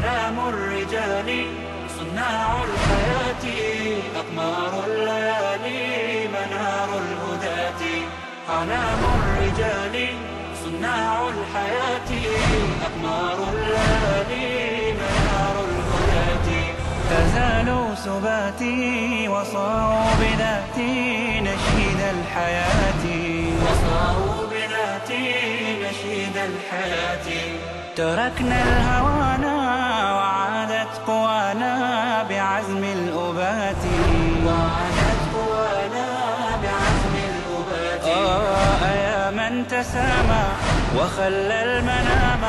علام الرجال صناع الحياة أقمار الليالي منار الهداة. علام الرجال صناع الحياة أقمار الليالي منار الهداة. فزالوا سباتي وصاروا بذاتي نشيد الحياة. وصاروا بذاتي نشيد الحياة. تركنا الهوانا وعادت قوانا بعزم الأبات. وعادت قوانا بعزم الأبات. آه يا من تسامى وخلى المنام.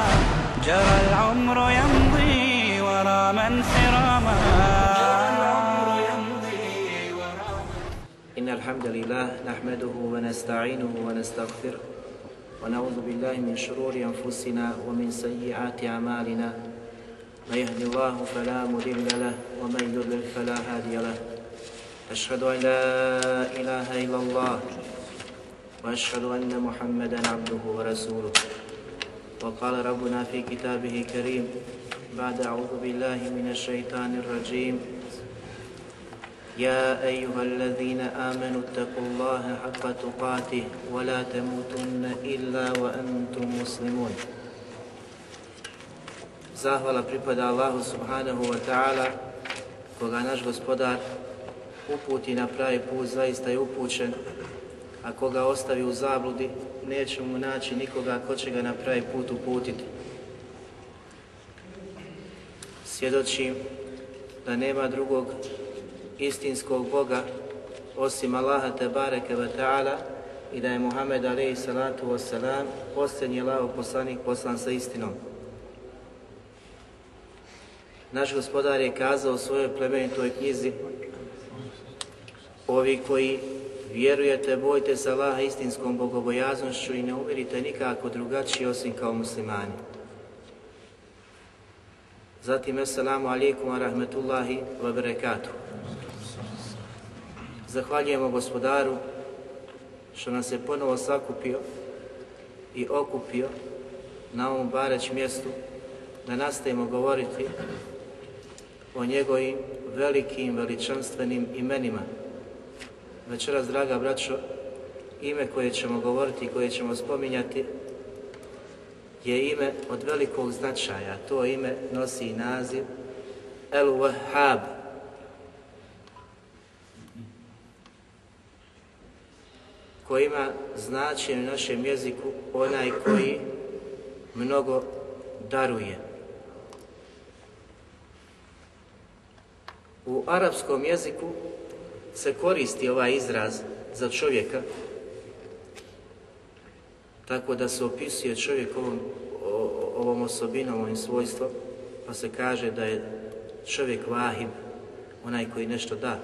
جرى العمر يمضي ورا من سراما جرى العمر يمضي ورا إن الحمد لله نحمده ونستعينه ونستغفره ونعوذ بالله من شرور أنفسنا ومن سيئات أعمالنا. من يهد الله فلا مضل له ومن يضلل فلا هادي له. أشهد أن لا إله إلا الله وأشهد أن محمدا عبده ورسوله. وقال ربنا في كتابه الكريم بعد أعوذ بالله من الشيطان الرجيم. يا أيها الذين آمنوا اتقوا الله حق تقاته ولا تموتن إلا وأنتم مسلمون. Zahvala pripada Allahu subhanahu wa ta'ala koga naš gospodar uputi na pravi put zaista je upućen a koga ostavi u zabludi neće mu naći nikoga ko će ga na pravi put uputiti. Svjedočim da nema drugog istinskog Boga osim Allaha te bareke ve ta'ala i da je Muhammed alaihi salatu wasalam posljednji lao poslanik poslan sa istinom. Naš gospodar je kazao u svojoj plemenitoj knjizi Ovi koji vjerujete, bojte se Allaha istinskom bogobojaznošću i ne umirite nikako drugačiji osim kao muslimani. Zatim, assalamu alaikum wa rahmetullahi wa barakatuh. Zahvaljujemo gospodaru što nas je ponovo sakupio i okupio na ovom bareć mjestu da nastavimo govoriti o njegovim velikim, veličanstvenim imenima. Večeras, draga braćo, ime koje ćemo govoriti i koje ćemo spominjati je ime od velikog značaja. To ime nosi naziv El Wahhab. koji ima značenje u našem jeziku onaj koji mnogo daruje. U arapskom jeziku se koristi ovaj izraz za čovjeka tako da se opisuje čovjek ovom, ovom osobinom, ovim svojstvom, pa se kaže da je čovjek vahib, onaj koji nešto da.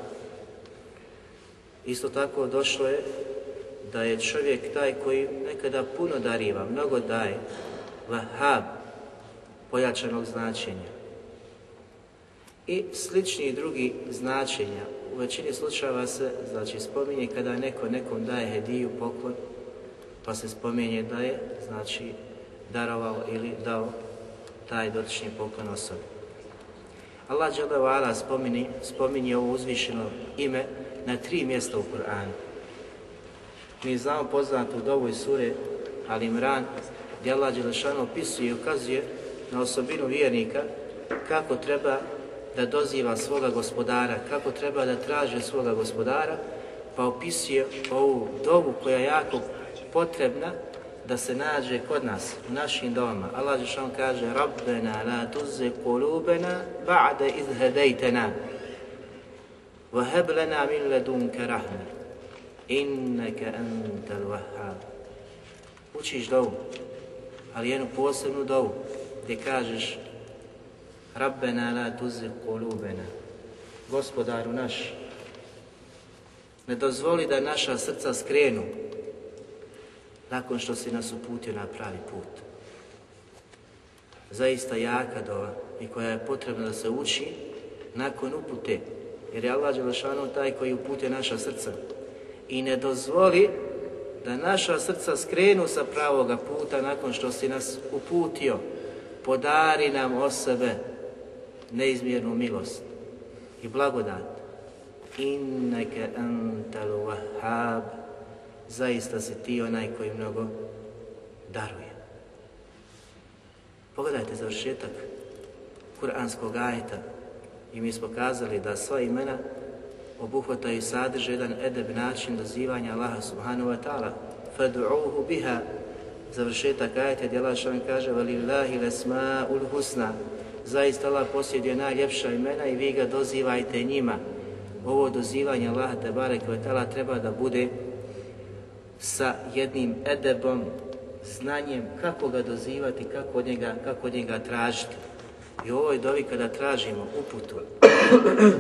Isto tako došlo je da je čovjek taj koji nekada puno dariva, mnogo daje, vahab, pojačanog značenja. I slični drugi značenja. U većini slučajeva se znači, spominje kada neko nekom daje hediju, poklon, pa se spominje da je znači, darovao ili dao taj dotični poklon osobi. Allah dželle spominje, spominje ovo uzvišeno ime na tri mjesta u Kur'anu. Mi znamo poznatu dovu sure Al Imran, gdje Allah Đelešanu opisuje i ukazuje na osobinu vjernika kako treba da doziva svoga gospodara, kako treba da traže svoga gospodara, pa opisuje ovu dovu koja je jako potrebna da se nađe kod nas, u našim domama. Allah Đelešanu kaže Rabbena la tuzi kulubena ba'de iz hedejtena wa heb lana min ledunke rahme inneke antal wahhab. Učiš dovu, ali jednu posebnu dovu gdje kažeš Rabbena la tuzi kulubena Gospodaru naš, ne dozvoli da naša srca skrenu nakon što si nas uputio na pravi put. Zaista jaka dova i koja je potrebna da se uči nakon upute, jer je Allah Đelešanu taj koji upute naša srca i ne dozvoli da naša srca skrenu sa pravoga puta nakon što si nas uputio. Podari nam o sebe neizmjernu milost i blagodat. Inneke antal wahhab, zaista si ti onaj koji mnogo daruje. Pogledajte završetak kuranskog ajeta i mi smo kazali da sva imena obuhvataju sadrže jedan edeb način dozivanja Allaha subhanahu wa ta'ala. Fadu'uhu biha završetak ajeta šalim kaže Valillahi ul husna zaista Allah posjeduje najljepša imena i vi ga dozivajte njima. Ovo dozivanje Allaha te barek treba da bude sa jednim edebom, znanjem kako ga dozivati, kako od njega, kako od njega tražiti. I u ovoj dovi kada tražimo uputu,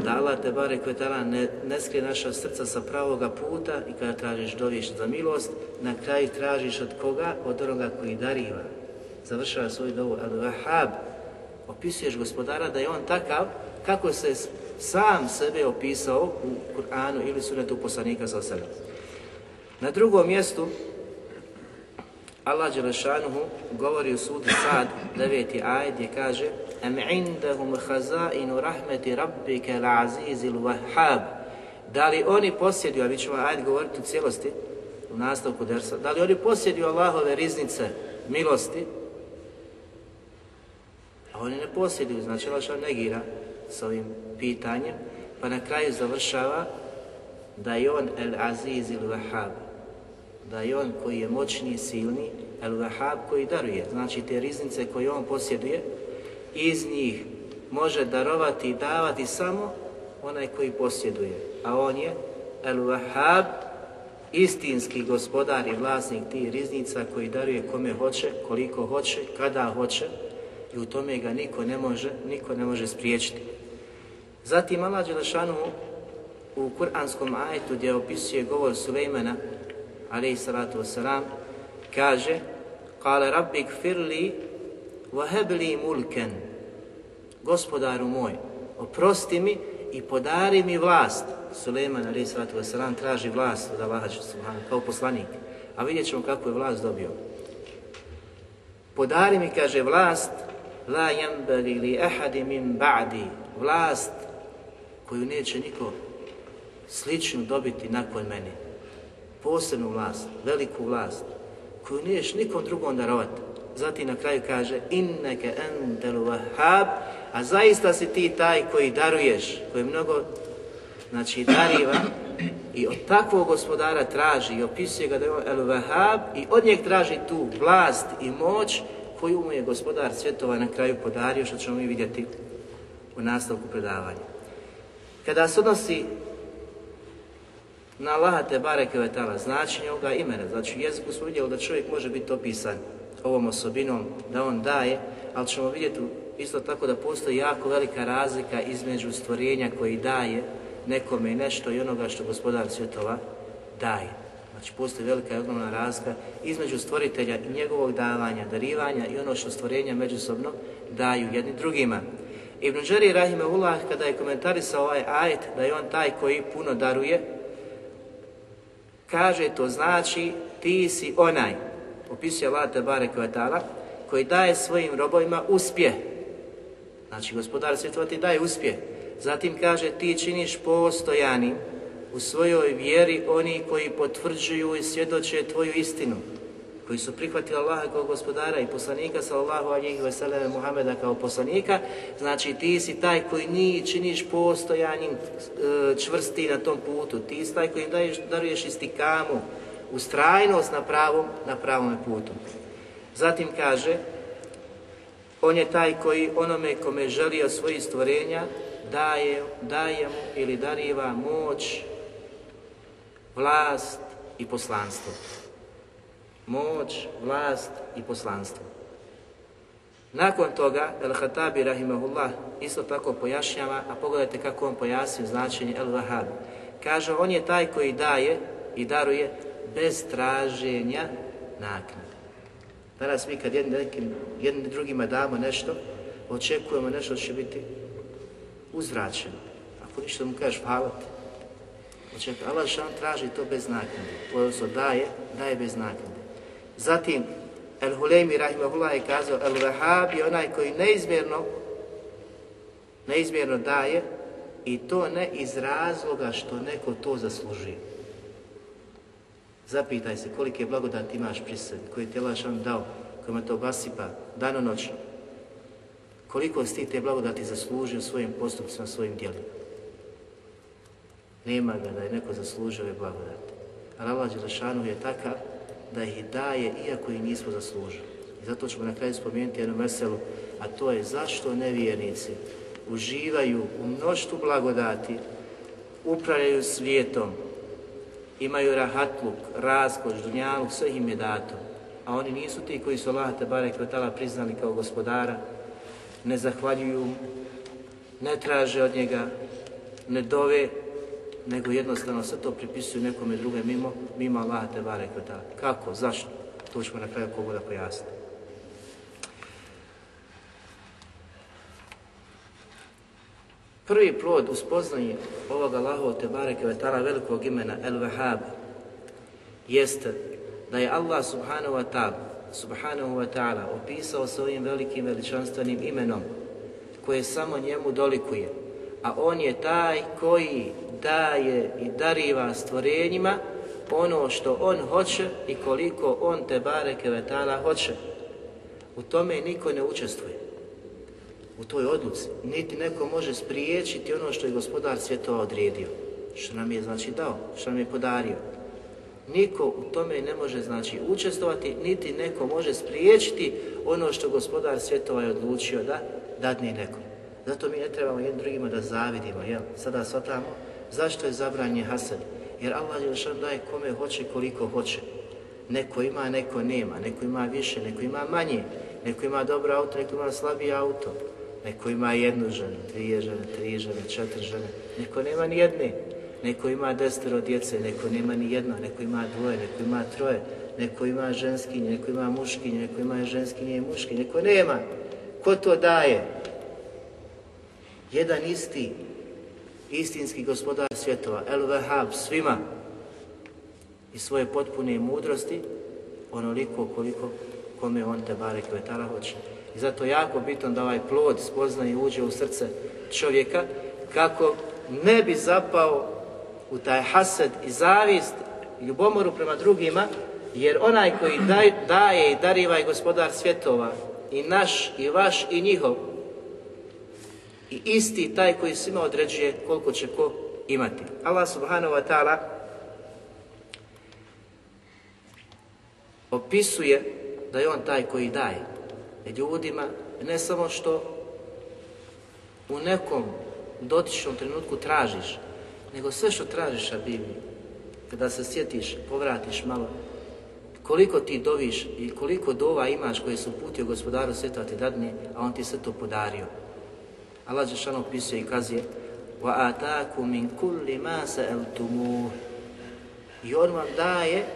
da Allah te bare koje ne, ne skrije naša srca sa pravoga puta i kada tražiš doviš za milost, na kraju tražiš od koga? Od onoga koji dariva. Završava svoju dovu Al-Wahhab. Opisuješ gospodara da je on takav kako se sam sebe opisao u Kur'anu ili sunetu poslanika sa sebe. Na drugom mjestu Allah Đelešanuhu govori u sudu Sad, deveti ajd, gdje kaže Am indahum hazainu rahmeti rabbike l'azizil wahhab Da li oni posjeduju, a mi ćemo ajd govoriti u cijelosti, u nastavku dersa, da li oni posjeduju Allahove riznice milosti, oni ne posjeduju, znači Allah negira s ovim pitanjem, pa na kraju završava da je on el aziz il wahhab, da je on koji je moćni, silni, el wahhab koji daruje, znači te riznice koje on posjeduje, iz njih može darovati i davati samo onaj koji posjeduje, a on je el wahhab, istinski gospodar i vlasnik tih riznica koji daruje kome hoće, koliko hoće, kada hoće i u tome ga niko ne može, niko ne može spriječiti. Zatim Allah Đelešanu u kuranskom ajetu gdje opisuje govor Sulejmana, alaihi salatu wasalam, kaže Kale rabbi gfirli wahebli mulken Gospodaru moj, oprosti mi i podari mi vlast. Suleiman alaihi salatu wasalam traži vlast od Allaha kao poslanik. A vidjet ćemo kako je vlast dobio. Podari mi, kaže, vlast la jambali li ahadi min ba'di vlast koju neće niko sličnu dobiti nakon mene. Posebnu vlast, veliku vlast, koju niješ nikom drugom darovati. Zatim na kraju kaže inneke entel wahhab, a zaista si ti taj koji daruješ, koji mnogo znači dariva i od takvog gospodara traži i opisuje ga da je el wahhab i od njeg traži tu vlast i moć koju mu je gospodar svjetova na kraju podario, što ćemo mi vidjeti u nastavku predavanja. Kada se odnosi na Allaha te bareke vetala, značenje ovoga imena, znači jeziku smo vidjeli da čovjek može biti opisan ovom osobinom, da on daje, ali ćemo vidjeti isto tako da postoji jako velika razlika između stvorenja koji daje nekome nešto i onoga što gospodar svjetova daje. Znači postoji velika i ogromna razlika između stvoritelja i njegovog davanja, darivanja i ono što stvorenja međusobno daju jedni drugima. Ibn Đari Rahimahullah kada je komentarisao ovaj ajet da je on taj koji puno daruje, kaže to znači ti si onaj, opisuje Allah Tebare Kvetala, koji daje svojim robovima uspjeh. Znači gospodar svjetova ti daje uspjeh. Zatim kaže ti činiš postojanim u svojoj vjeri oni koji potvrđuju i svjedoče tvoju istinu koji su prihvatili Allaha kao gospodara i poslanika sallallahu alejhi ve sellem Muhameda kao poslanika, znači ti si taj koji ni činiš postojanjem e, čvrsti na tom putu, ti si taj koji daješ, daruješ istikamu, ustrajnost na pravom, na pravom putu. Zatim kaže, on je taj koji onome kome želi od svojih stvorenja daje, daje mu ili dariva moć, vlast i poslanstvo moć, vlast i poslanstvo. Nakon toga, El-Hatabi rahimahullah isto tako pojašnjava, a pogledajte kako on pojasnio značenje El-Wahab. Kaže, on je taj koji daje i daruje bez traženja naknade. Danas mi kad jednim, nekim, jednim drugima damo nešto, očekujemo nešto će biti uzvraćeno. Ako ništa mu kažeš hvala ti. Očekujemo. Allah šan traži to bez naknade. Odnosno daje, daje bez naknade. Zatim, El Huleymi Rahimahullah je kazao, El Wahhab je onaj koji neizmjerno neizmjerno daje i to ne iz razloga što neko to zaslužuje. Zapitaj se kolike blagodati imaš pri sebi, koji ti je Allah dao, kojima to obasipa danonoćno. Koliko si ti te blagodati zaslužio svojim postupcima, svojim djelima. Nema ga da je neko zaslužio ove blagodati. Ali Allah Đelešanu je takav da ih daje iako ih nismo zaslužili. I zato ćemo na kraju spomenuti jednu veselu, a to je zašto nevjernici uživaju u mnoštvu blagodati, upravljaju svijetom, imaju rahatluk, raskoš, dunjaluk, sve im je dato. A oni nisu ti koji su Allah Tebare Kvetala priznali kao gospodara, ne zahvaljuju, ne traže od njega, ne dove, nego jednostavno sve to pripisuju nekome druge mimo, mimo Allah Tebare Kvetala. Kako? Zašto? To ćemo na kraju kogoda pojasniti. Prvi plod u spoznanju ovog Allahov te bareke velikog imena El Wahhab jeste da je Allah subhanahu wa ta'ala subhanahu wa ta'ala opisao svojim velikim veličanstvenim imenom koje samo njemu dolikuje a on je taj koji daje i dariva stvorenjima ono što on hoće i koliko on te bareke vetala hoće. U tome niko ne učestvuje u toj odluci. Niti neko može spriječiti ono što je gospodar svjetova odredio. Što nam je znači dao, što nam je podario. Niko u tome ne može znači učestvovati, niti neko može spriječiti ono što gospodar svjetova je odlučio da dadne nekom. Zato mi ne trebamo jednim drugima da zavidimo, jel? Sada shvatamo zašto je zabranje hasad. Jer Allah je daje kome hoće koliko hoće. Neko ima, neko nema, neko ima više, neko ima manje, neko ima dobro auto, neko ima slabiji auto. Neko ima jednu ženu, dvije žene, tri žene, četiri žene. Neko nema ni jedne. Neko ima desetero djece, neko nema ni jedno. Neko ima dvoje, neko ima troje. Neko ima ženskinje, neko ima muškinje, neko ima ženskinje i muškinje. Neko nema. Ko to daje? Jedan isti, istinski gospodar svjetova, El Wahab, svima i svoje potpune mudrosti, onoliko koliko kome on te bare kvetala hoće. I zato je jako bitno da ovaj plod spozna i uđe u srce čovjeka kako ne bi zapao u taj hased i zavist, ljubomoru prema drugima, jer onaj koji daje i dariva gospodar svjetova, i naš, i vaš, i njihov, i isti taj koji svima određuje koliko će ko imati. Allah subhanahu wa ta'ala opisuje da je on taj koji daje ljudima, ne samo što u nekom dotičnom trenutku tražiš, nego sve što tražiš a Bibliji, kada se sjetiš, povratiš malo, koliko ti doviš i koliko dova imaš koje su putio gospodaru sveta ti dadne, a on ti sve to podario. Allah Žešano opisuje i kazuje وَأَتَاكُ مِنْ كُلِّ مَا سَأَلْتُمُوهُ I on vam daje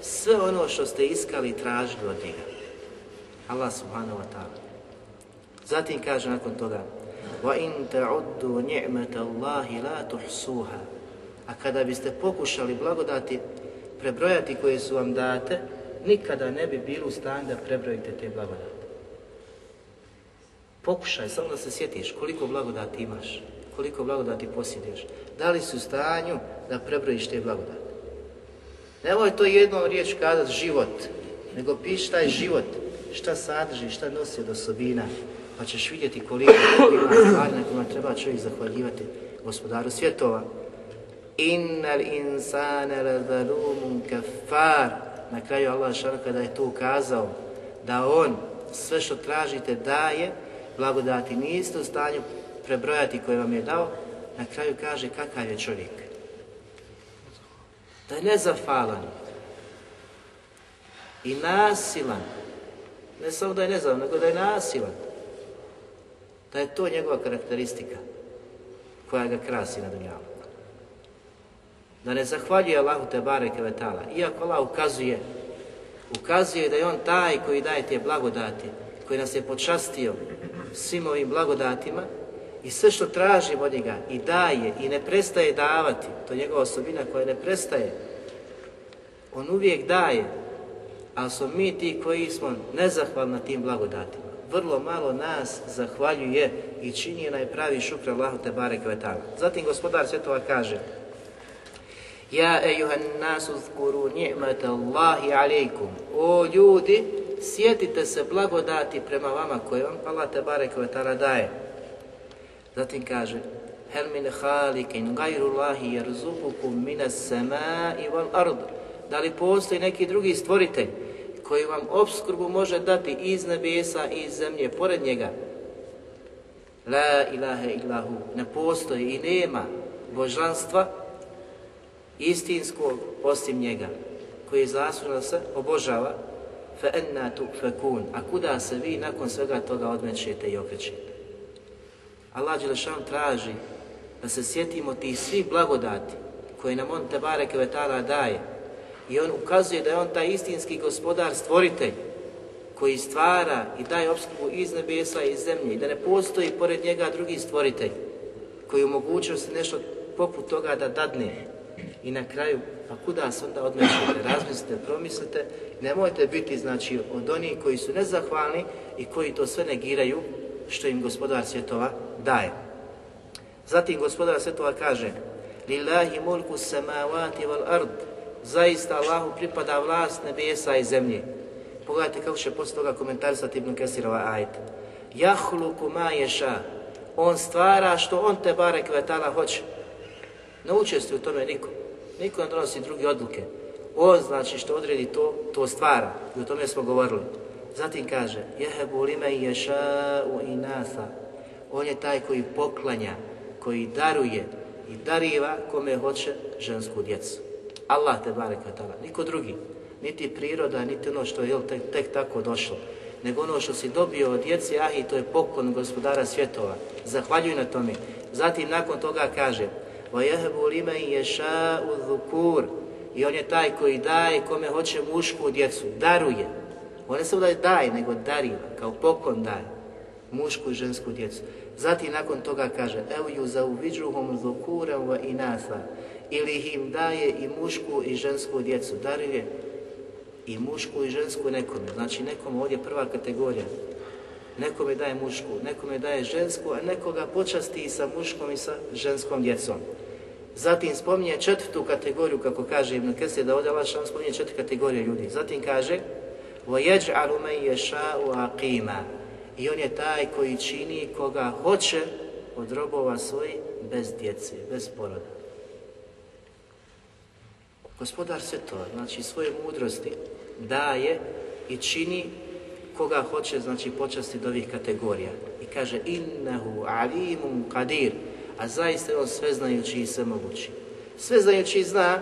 sve ono što ste iskali i tražili od njega. Allah subhanahu wa ta'ala. Zatim kaže nakon toga وَإِن تَعُدُّوا نِعْمَةَ اللَّهِ لَا تُحْسُوهَا A kada biste pokušali blagodati prebrojati koje su vam date, nikada ne bi bili u stanju da prebrojite te blagodati. Pokušaj, samo da se sjetiš koliko blagodati imaš, koliko blagodati posjeduješ. Da li si u stanju da prebrojiš te blagodati? Nemoj to jednom riječ kazati život, nego piši taj život šta sadrži, šta nosi od osobina, pa ćeš vidjeti koliko ima stvari na kojima treba čovjek zahvaljivati gospodaru svjetova. Innal insane zalumun kafar. Na kraju Allah šal kada je to ukazao da on sve što tražite daje, blagodati niste u stanju prebrojati koje vam je dao, na kraju kaže kakav je čovjek. Da je nezafalan i nasilan, ne samo da je nezavan, nego da je nasilan. Da je to njegova karakteristika koja ga krasi na dunjalu. Da ne zahvaljuje Allahu te bareke vetala. Iako Allah ukazuje, ukazuje da je on taj koji daje te blagodati, koji nas je počastio svim ovim blagodatima i sve što tražimo od njega i daje i ne prestaje davati, to je njegova osobina koja ne prestaje. On uvijek daje, ali smo mi ti koji smo nezahvalni na tim blagodatima. vrlo malo nas zahvaljuje i čini onaj pravi šukr Allahu te barek ve ta'ala. Zatim gospodar svjetova kaže Ja ejuhan nasu zkuru ni'mata Allahi. O ljudi, sjetite se blagodati prema vama koje vam Allah te barek ve ta'ala daje. Zatim kaže Hel min halikin gajru Allahi jerzukukum minas samai wal ard. Da li postoji neki drugi stvoritelj koji vam obskrbu može dati iz nebesa i iz zemlje, pored njega. La ilaha illahu, ne postoji i nema božanstva istinskog osim njega, koji je zaslužno se obožava, tu fekun, a kuda se vi nakon svega toga odmećete i okrećete. Allah Đelešan traži da se sjetimo tih svih blagodati koje nam on Tebare Kvetala daje, i on ukazuje da je on taj istinski gospodar, stvoritelj, koji stvara i daje obskrbu iz nebesa i iz zemlje i da ne postoji pored njega drugi stvoritelj koji omogućuje se nešto poput toga da dadne. I na kraju, pa kuda se onda odmešate? Razmislite, promislite, nemojte biti znači od onih koji su nezahvalni i koji to sve negiraju što im gospodar svjetova daje. Zatim gospodar svjetova kaže Lillahi mulku samavati wal ard zaista Allahu pripada vlast nebesa i zemlje. Pogledajte kako će posle toga komentarisati Ibn Kesirova ajet. Jahluku ma ješa. On stvara što on te bare kvetala hoće. Ne učestvuje u tome niko. Niko ne donosi druge odluke. O znači što odredi to, to stvar, I o tome smo govorili. Zatim kaže, jehebu lime ješa u inasa. On je taj koji poklanja, koji daruje i dariva kome hoće žensku djecu. Allah te bareka tada, niko drugi. Niti priroda, niti ono što je tek, tek tako došlo. Nego ono što si dobio od djeci, ah i to je poklon gospodara svjetova. Zahvaljuj na tome. Zatim nakon toga kaže, vajehebu lime ješa u dhukur i on je taj koji daje kome hoće mušku djecu, daruje. On ne samo da je daje, nego dariva, kao poklon daje mušku i žensku djecu. Zatim nakon toga kaže Evo ju zauviđuhom zukurem wa inasa ili im daje i mušku i žensku djecu, daruje i mušku i žensku nekome. Znači nekom ovdje prva kategorija. Nekome daje mušku, nekome daje žensku, a nekoga počasti i sa muškom i sa ženskom djecom. Zatim spominje četvrtu kategoriju, kako kaže Ibn Kesir, da ovdje Allah spominje četiri kategorije ljudi. Zatim kaže وَيَجْعَلُ مَنْ يَشَاءُ عَقِيمًا I on je taj koji čini koga hoće od robova svojih bez djece, bez poroda. Gospodar se to, znači svoje mudrosti daje i čini koga hoće, znači počasti do ovih kategorija. I kaže innehu alimum kadir, a zaista je on sveznajući i svemogući. Sveznajući zna,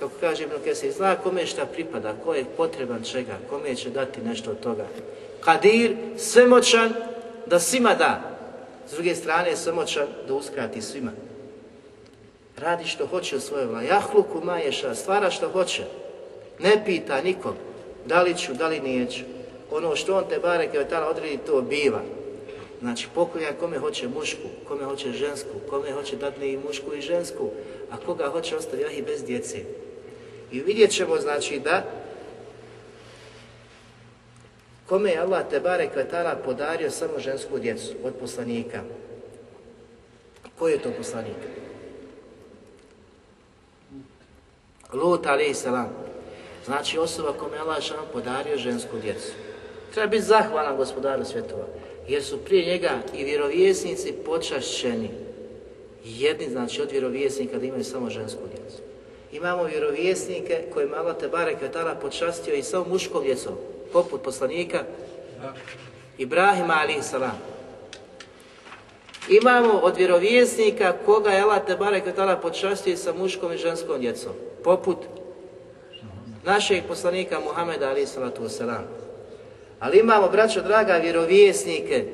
kako kaže Ibn Kesir, zna kome šta pripada, ko je potreban čega, kome će dati nešto od toga. Kadir, svemoćan, da svima da. S druge strane, svemoćan da uskrati svima. Radi što hoće u svojoj vladi. Jahluku maješa, stvara što hoće. Ne pita nikog da li ću, da li neću. Ono što on te bare tala odredi, to biva. Znači poklanja kome hoće mušku, kome hoće žensku, kome hoće dadne i mušku i žensku, a koga hoće ostavi i bez djece. I vidjet ćemo znači da kome je Allah te bare kvetala podario samo žensku djecu od poslanika. Koji je to poslanik? Lut alaih salam. Znači osoba kome je Allah podario žensku djecu. Treba biti zahvalan gospodaru svjetova. Jer su prije njega i vjerovjesnici počašćeni. Jedni znači od vjerovjesnika da imaju samo žensku djecu. Imamo vjerovjesnike kojima Allah te barek tada počastio i samo muškom djecom. Poput poslanika Ibrahima alaih salam. Imamo od vjerovjesnika koga je Allah te tada počastio i sa muškom i ženskom djecom poput našeg poslanika Muhameda ali salatu. Ali imamo, braćo draga, vjerovjesnike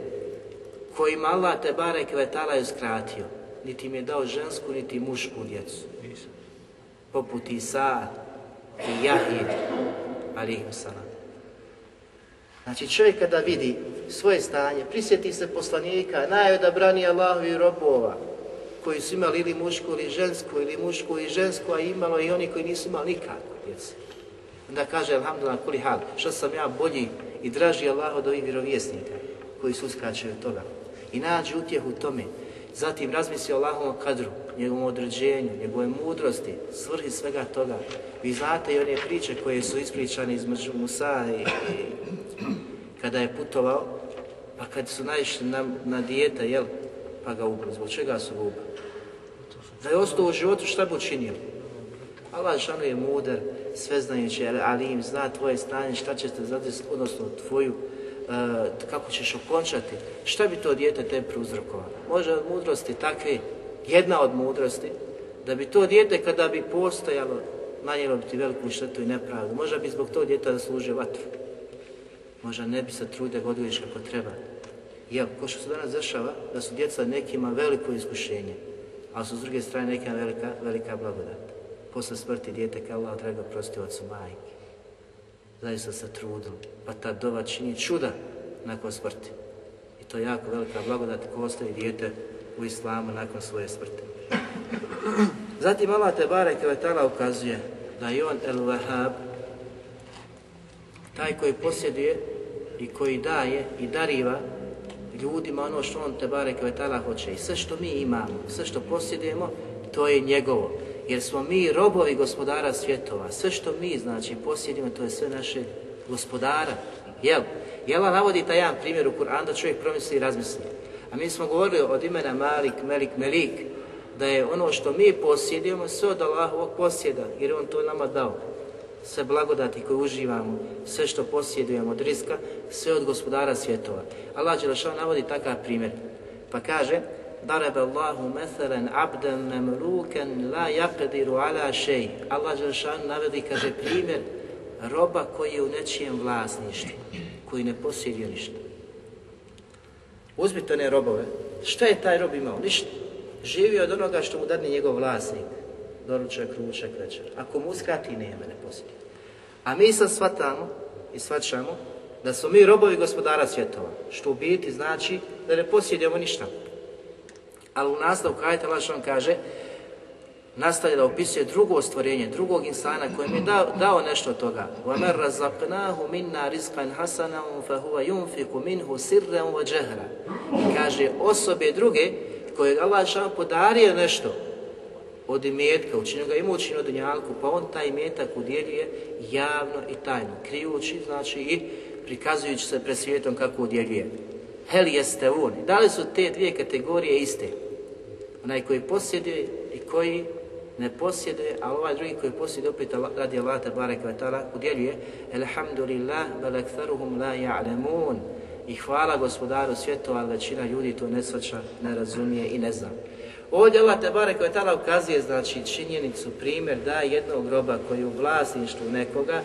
kojima Allah te bare kvetala je skratio. Niti im je dao žensku, niti mušku djecu. Poput Isa i Jahije, ali. Znači čovjek kada vidi svoje stanje, prisjeti se poslanika, najodabraniji Allahovi robova, koji su imali ili mušku ili žensku, ili mušku i žensku, a imalo i oni koji nisu imali nikako djece. Onda kaže, alhamdulillah, kuli hal, što sam ja bolji i draži Allah od ovih vjerovjesnika. koji su uskraćeni od toga. I nađi utjehu u tome. Zatim razmisli o Allahovom kadru, njegovom određenju, njegove mudrosti, svrhi svega toga. Vi znate i one priče koje su ispričane između Musa i, i kada je putovao, pa kad su naišli na, na dijete, jel, pa ga ubili. Zbog čega su ga ubili? Da je ostao u životu, šta bi učinio? Allah je mudar, sveznajući, ali im zna tvoje stanje, šta će te zadesiti, odnosno tvoju, uh, kako ćeš okončati, šta bi to dijete te prouzrokovalo? Može od mudrosti takve, jedna od mudrosti, da bi to dijete kada bi postojalo, nanijelo bi ti veliku štetu i nepravdu. Možda bi zbog tog djeta zaslužio vatru. Možda ne bi se trude odgojiš kako treba. Jel, ko što se danas dešava, da su djeca nekima veliko iskušenje, ali su s druge strane nekima velika, velika blagodat. Posle smrti dijete kao Allah treba prosti ocu majke. Zaista se trudili, pa ta dova čini čuda nakon smrti. I to je jako velika blagodat ko ostavi dijete u islamu nakon svoje smrti. Zatim Allah te barek ukazuje da je on El Wahab, taj koji posjeduje i koji daje i dariva ljudima ono što on te bare kvetala hoće. I sve što mi imamo, sve što posjedujemo, to je njegovo. Jer smo mi robovi gospodara svjetova. Sve što mi, znači, posjedimo, to je sve naše gospodara. Jel? Jela navodi taj jedan primjer u Kur'an da čovjek promisli i razmisli. A mi smo govorili od imena Malik, Melik, Melik, da je ono što mi posjedujemo sve od Allahovog posjeda, jer on to nama dao sve blagodati koje uživamo, sve što posjedujemo od riska, sve od gospodara svjetova. Allah Đelešan navodi takav primjer. Pa kaže, Darebe Allahu meselen abden memluken la jakadiru ala šej. Allah Đelešan navodi, kaže, primjer roba koji je u nečijem vlasništvu, koji ne posjeduje ništa. Uzmite one robove. Šta je taj rob imao? Ništa. Živio od onoga što mu dadne njegov vlasnik doručak, ručak, večer. Ako mu uskrati, nema, ne posjeduje. A mi sad shvatamo i shvaćamo da smo mi robovi gospodara svjetova, što u biti znači da ne posjedujemo ništa. Ali u nastavku kajta Allah kaže, nastavlja da opisuje drugo stvorenje, drugog insana kojem je dao, dao nešto od toga. وَمَنْ رَزَقْنَاهُ مِنَّا رِزْقًا حَسَنًا فَهُوَ يُنْفِقُ مِنْهُ سِرًّا وَجَهْرًا Kaže osobe druge koje Allah podario nešto od imetka, učinio ga imućin od dunjalku, pa on taj imetak udjeljuje javno i tajno, krijući, znači i prikazujući se pred svijetom kako udjeljuje. Hel jeste on. Da li su te dvije kategorije iste? Onaj koji posjeduje i koji ne posjeduje, a ovaj drugi koji posjeduje opet radi Allah te barek ve udjeljuje Elhamdulillah bel la ja'lemun i hvala gospodaru svjetova, ali većina ljudi to ne svača, ne razumije i ne zna. Ovdje Allah Tebare koje tada ukazuje znači činjenicu, primjer da jednog groba koji je u vlasništvu nekoga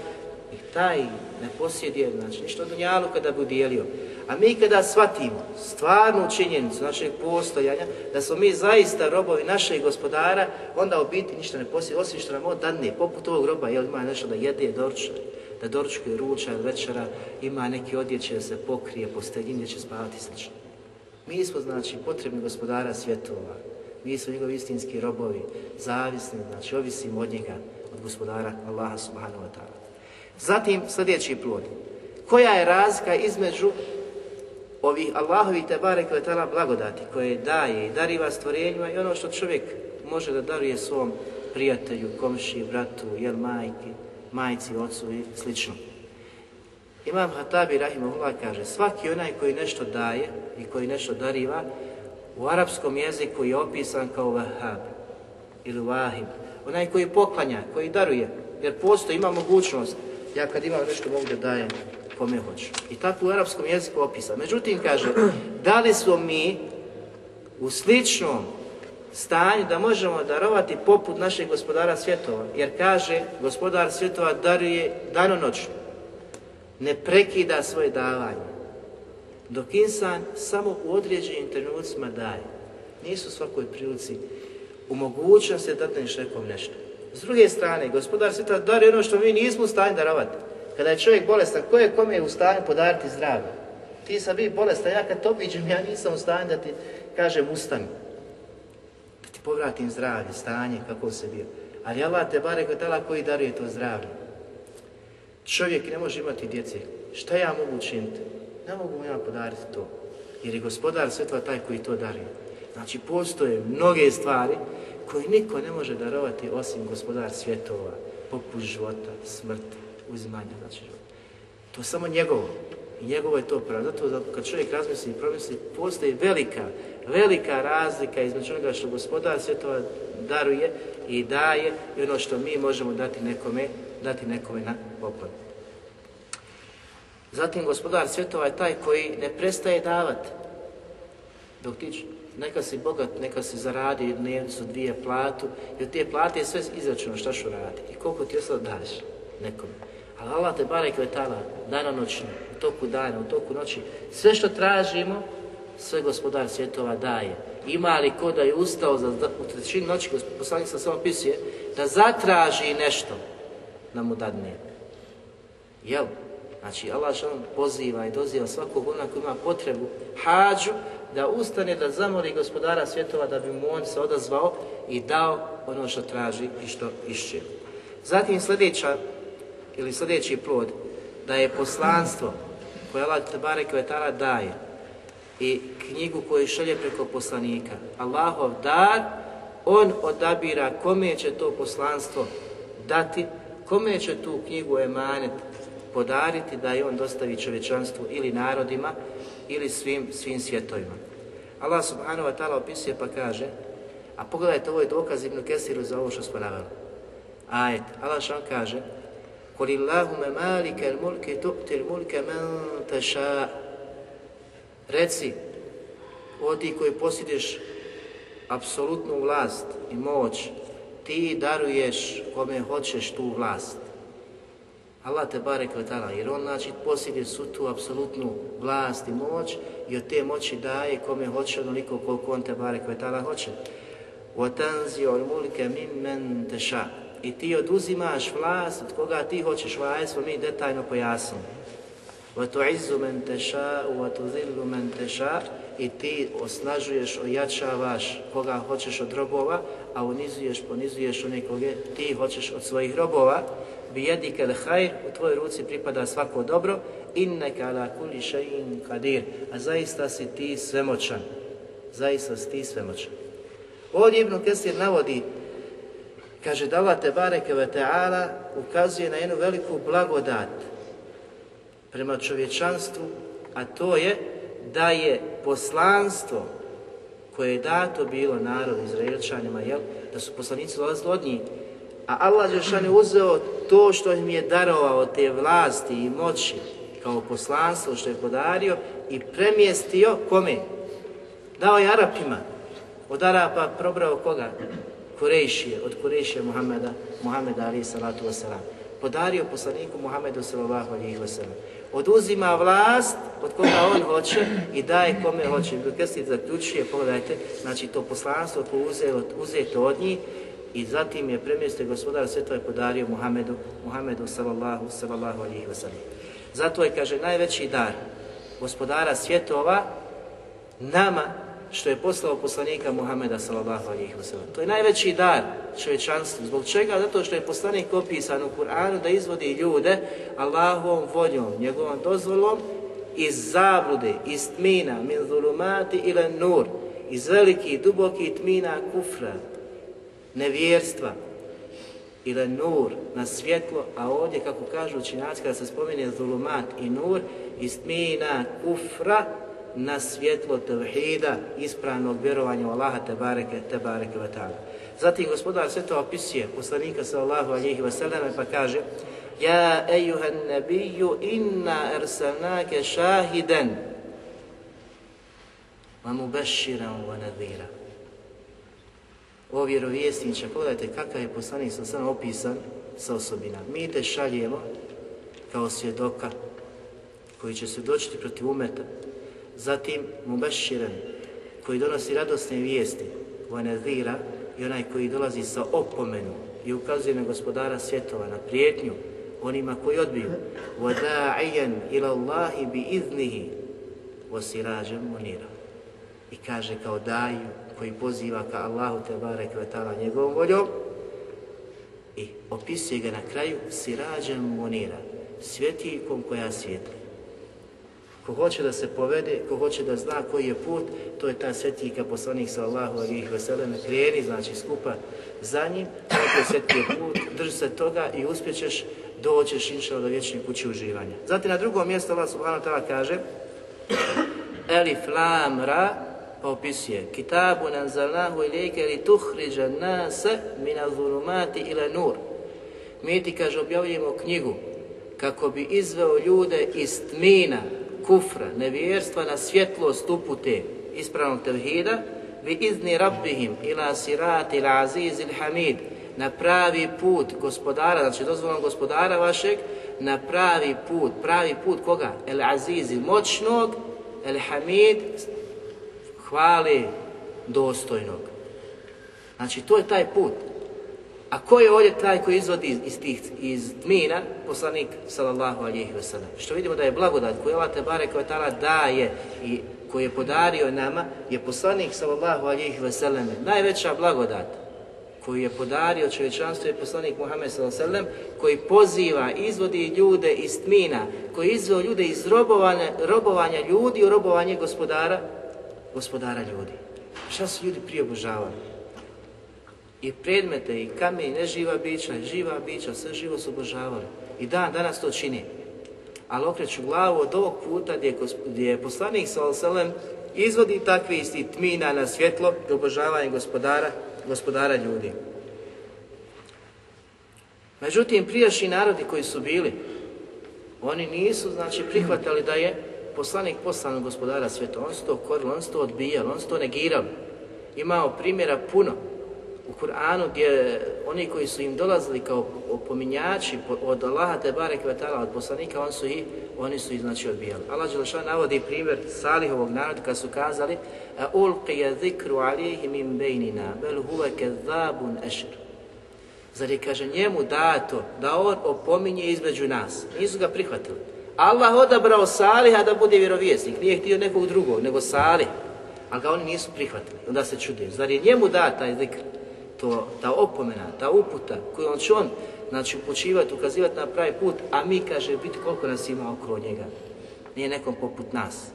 i taj ne posjeduje, znači ništa dunjalu kada bi udijelio. A mi kada shvatimo stvarnu činjenicu našeg postojanja, da smo mi zaista robovi našeg gospodara, onda u biti ništa ne posjeduje, osim što nam on poput ovog groba, jel ima nešto da jede, dorča, da doručkuje ruča večera, ima neki odjeće da se pokrije, posteljin gdje će spavati slično. Mi smo znači potrebni gospodara svjetova, mi smo njegovi istinski robovi, zavisni, znači ovisimo od njega, od gospodara Allaha subhanahu wa ta'ala. Zatim sljedeći plod. Koja je razlika između ovih Allahovi te barek blagodati koje daje i dariva stvorenjima i ono što čovjek može da daruje svom prijatelju, komši, bratu, jel majki, majci, ocu i slično. Imam Hatabi Rahimahullah kaže, svaki onaj koji nešto daje i koji nešto dariva, u arapskom jeziku je opisan kao vahab ili vahib. Onaj koji poklanja, koji daruje, jer postoji, ima mogućnost. Ja kad imam nešto mogu da dajem kome hoću. I tako u arapskom jeziku opisan. Međutim, kaže, da li smo mi u sličnom stanju da možemo darovati poput našeg gospodara svjetova. Jer kaže, gospodar svjetova daruje danonoćno. Ne prekida svoje davanje. Dok insan samo u određenim trenucima daje. Nisu svakoj prilici u mogućnosti da dadneš nekom nešto. S druge strane, gospodar sveta daruje ono što mi nismo u stanju darovati. Kada je čovjek bolestan, ko je kome u stanju podariti zdravlje? Ti sam bi bolestan, ja kad to vidim, ja nisam u stanju da ti kažem ustani. Da ti povratim zdravlje, stanje, kako se bio. Ali Allah te bare kod koji daruje to zdravlje. Čovjek ne može imati djece. Šta ja mogu učiniti? Ne mogu mu ja podariti to. Jer je gospodar svjetova taj koji to daruje. Znači, postoje mnoge stvari koje niko ne može darovati osim gospodar svjetova, poput života, smrti, uzimanja, znači. To je samo njegovo. I njegovo je to pravo. Zato kad čovjek razmisli i promisli, postoji velika, velika razlika između onoga što gospodar svjetova daruje i daje i ono što mi možemo dati nekome, dati nekome na poklon. Zatim gospodar svjetova je taj koji ne prestaje davati. Dok ti neka si bogat, neka si zaradi dnevnicu, dvije platu od te plate je sve izračuno šta što radi i koliko ti ostalo daš nekome. Ali Allah te barek je tala, danonoćno, u toku dana, u toku noći, sve što tražimo, sve gospodar svjetova daje. Ima li ko da je ustao za, u trećini noći, poslanik sa samo pisuje, da zatraži nešto da mu dadne. Jel? Znači, Allah poziva i doziva svakog ona koji ima potrebu, hađu, da ustane, da zamoli gospodara svjetova da bi mu on se odazvao i dao ono što traži i što išće. Zatim sljedeća, ili sljedeći plod, da je poslanstvo koje Allah Tebare Kvetala daje i knjigu koju šalje preko poslanika, Allahov dar, on odabira kome će to poslanstvo dati, kome će tu knjigu emanet podariti da je on dostavi čovječanstvu ili narodima ili svim, svim svjetovima. Allah subhanahu wa ta'ala opisuje pa kaže, a pogledajte, ovo je dokaz Kesiru za ovo što smo naveli. Ajet, Allah što kaže, قُلِ اللَّهُمَ مَالِكَ الْمُلْكِ تُؤْتِ الْمُلْكَ مَنْ تَشَاءُ Reci, o ti koji posjediš apsolutnu vlast i moć, ti daruješ kome hoćeš tu vlast. Allah te barek tala, jer on znači posjeduje su tu apsolutnu vlast i moć i od te moći daje kome hoće onoliko koliko on te barek tala hoće. وَتَنْزِيُ الْمُلْكَ مِمَّنْ تَشَا I ti oduzimaš vlast od koga ti hoćeš vlast, smo mi detaljno pojasnili. وَتُعِزُّ مَنْ تَشَا وَتُذِلُّ مَنْ تَشَا I ti osnažuješ, ojačavaš koga hoćeš od robova, a unizuješ, ponizuješ one koga ti hoćeš od svojih robova bijedike l'hajr, u tvojoj ruci pripada svako dobro, inneka ala kulli še'in kadir, a zaista si ti svemoćan. Zaista si ti svemoćan. Ovdje Ibn Kesir navodi, kaže da Allah te bareke ve ta'ala ukazuje na jednu veliku blagodat prema čovječanstvu, a to je da je poslanstvo koje je dato bilo narod Izraelčanima, jel, da su poslanici dolazili od njih, a Allah Žešan je uzeo to što im je darovao te vlasti i moći kao poslanstvo što je podario i premjestio kome? Dao je Arapima. Od Arapa probrao koga? Kurejšije, od Kurejšije Muhammeda, Muhammeda ali salatu wasalam. Podario poslaniku Muhammedu sallallahu alihi wasalam. Oduzima vlast od koga on hoće i daje kome hoće. Krstitelj zaključuje, pogledajte, znači to poslanstvo koje je uzeto od njih i zatim je premjestio gospodar svjetova je podario Muhammedu, Muhammedu sallallahu, sallallahu alihi wasallam. Zato je, kaže, najveći dar gospodara svjetova nama što je poslao poslanika Muhameda sallallahu alihi wasallam. To je najveći dar čovječanstvu. Zbog čega? Zato što je poslanik opisan u Kur'anu da izvodi ljude Allahovom voljom, njegovom dozvolom iz zablude, iz tmina, min zulumati ila nur, iz velikih, dubokih tmina kufra, nevjerstva ili nur na svjetlo, a ovdje, kako kažu učinjaci, kada se spominje zulumat i nur, istmina kufra na svjetlo tevhida, ispravnog vjerovanja u Allaha te bareke, te bareke vatala. Zatim gospodar sve to opisuje, poslanika sallahu alihi wasallam, pa kaže Ja ejuhan nabiju inna ersalnake šahiden wa mubashiran wa nadhira o vjerovjesniče, pogledajte kakav je poslanik sa sam opisan sa osobina. Mi te šaljemo kao svjedoka koji će svjedočiti protiv umeta. Zatim Mubaširan koji donosi radosne vijesti, Vanazira i onaj koji dolazi sa opomenom i ukazuje na gospodara svjetova, na prijetnju onima koji odbiju. Wada'ijan ila Allahi bi iznihi osirađem munira. I kaže kao daju koji poziva ka Allahu te barek vetala njegovom voljom i opisuje ga na kraju sirađem munira, svjetikom koja svijetli. Ko hoće da se povede, ko hoće da zna koji je put, to je ta svetlika poslanik sallahu alihi veseleme, kreni, znači skupa za njim, sveti je put, drži se toga i uspjećeš, doćeš inšao do vječne kući uživanja. Zatim na drugom mjestu Allah subhanahu ta'ala kaže Elif lam ra pa opisuje Kitabu nanzalnahu ilijeke li tuhriđa nase mina zulumati ila nur. Mi ti, kaže, objavljujemo knjigu kako bi izveo ljude iz tmina, kufra, nevjerstva na svjetlost upute ispravnog tevhida bi izni rabbihim ila sirati il aziz il hamid na pravi put gospodara, znači dozvolom gospodara vašeg, na pravi put, pravi put koga? El aziz il moćnog, el hamid hvali dostojnog. Znači to je taj put. A ko je ovdje taj koji izvodi iz, iz tih iz tmina? Poslanik sallallahu alihi wasallam. Što vidimo da je blagodat koju Allah te bare koja tala daje i koji je podario nama je poslanik sallallahu alihi wasallam. Najveća blagodat koju je podario čovječanstvo je poslanik Muhammed alejhi ve sellem koji poziva, izvodi ljude iz tmina, koji izveo ljude iz robovanja, robovanja ljudi u robovanje gospodara, gospodara ljudi. Šta su ljudi prije obožavali? I predmete, i kamen, i neživa bića, i živa bića, sve živo su obožavali. I dan danas to čini. Ali okreću glavu od ovog puta gdje je, gdje je poslanik ve sellem izvodi takve isti tmina na svjetlo i obožavanje gospodara, gospodara ljudi. Međutim, prijašnji narodi koji su bili, oni nisu, znači, prihvatali da je poslanik poslan od gospodara sveta. On su to korili, on su to odbijali, on su to negirali. Imao primjera puno u Kur'anu gdje oni koji su im dolazili kao opominjači od Allaha te barek vetala od poslanika, on su i, oni su ih znači odbijali. Allah Đelešan navodi primjer Salihovog naroda kad su kazali ulqija zikru alihi min bejnina, bel huve kezabun ešir. Zar je, kaže, njemu dato da on opominje između nas. Nisu ga prihvatili. Allah odabrao Saliha da bude vjerovjesnik. Nije htio nekog drugog, nego Salih. Ali ga oni nisu prihvatili. Onda se čude. Zar je njemu dat taj zikr? To, ta opomena, ta uputa koju on će on znači, upućivati, ukazivati na pravi put, a mi, kaže, biti koliko nas ima okolo njega. Nije nekom poput nas.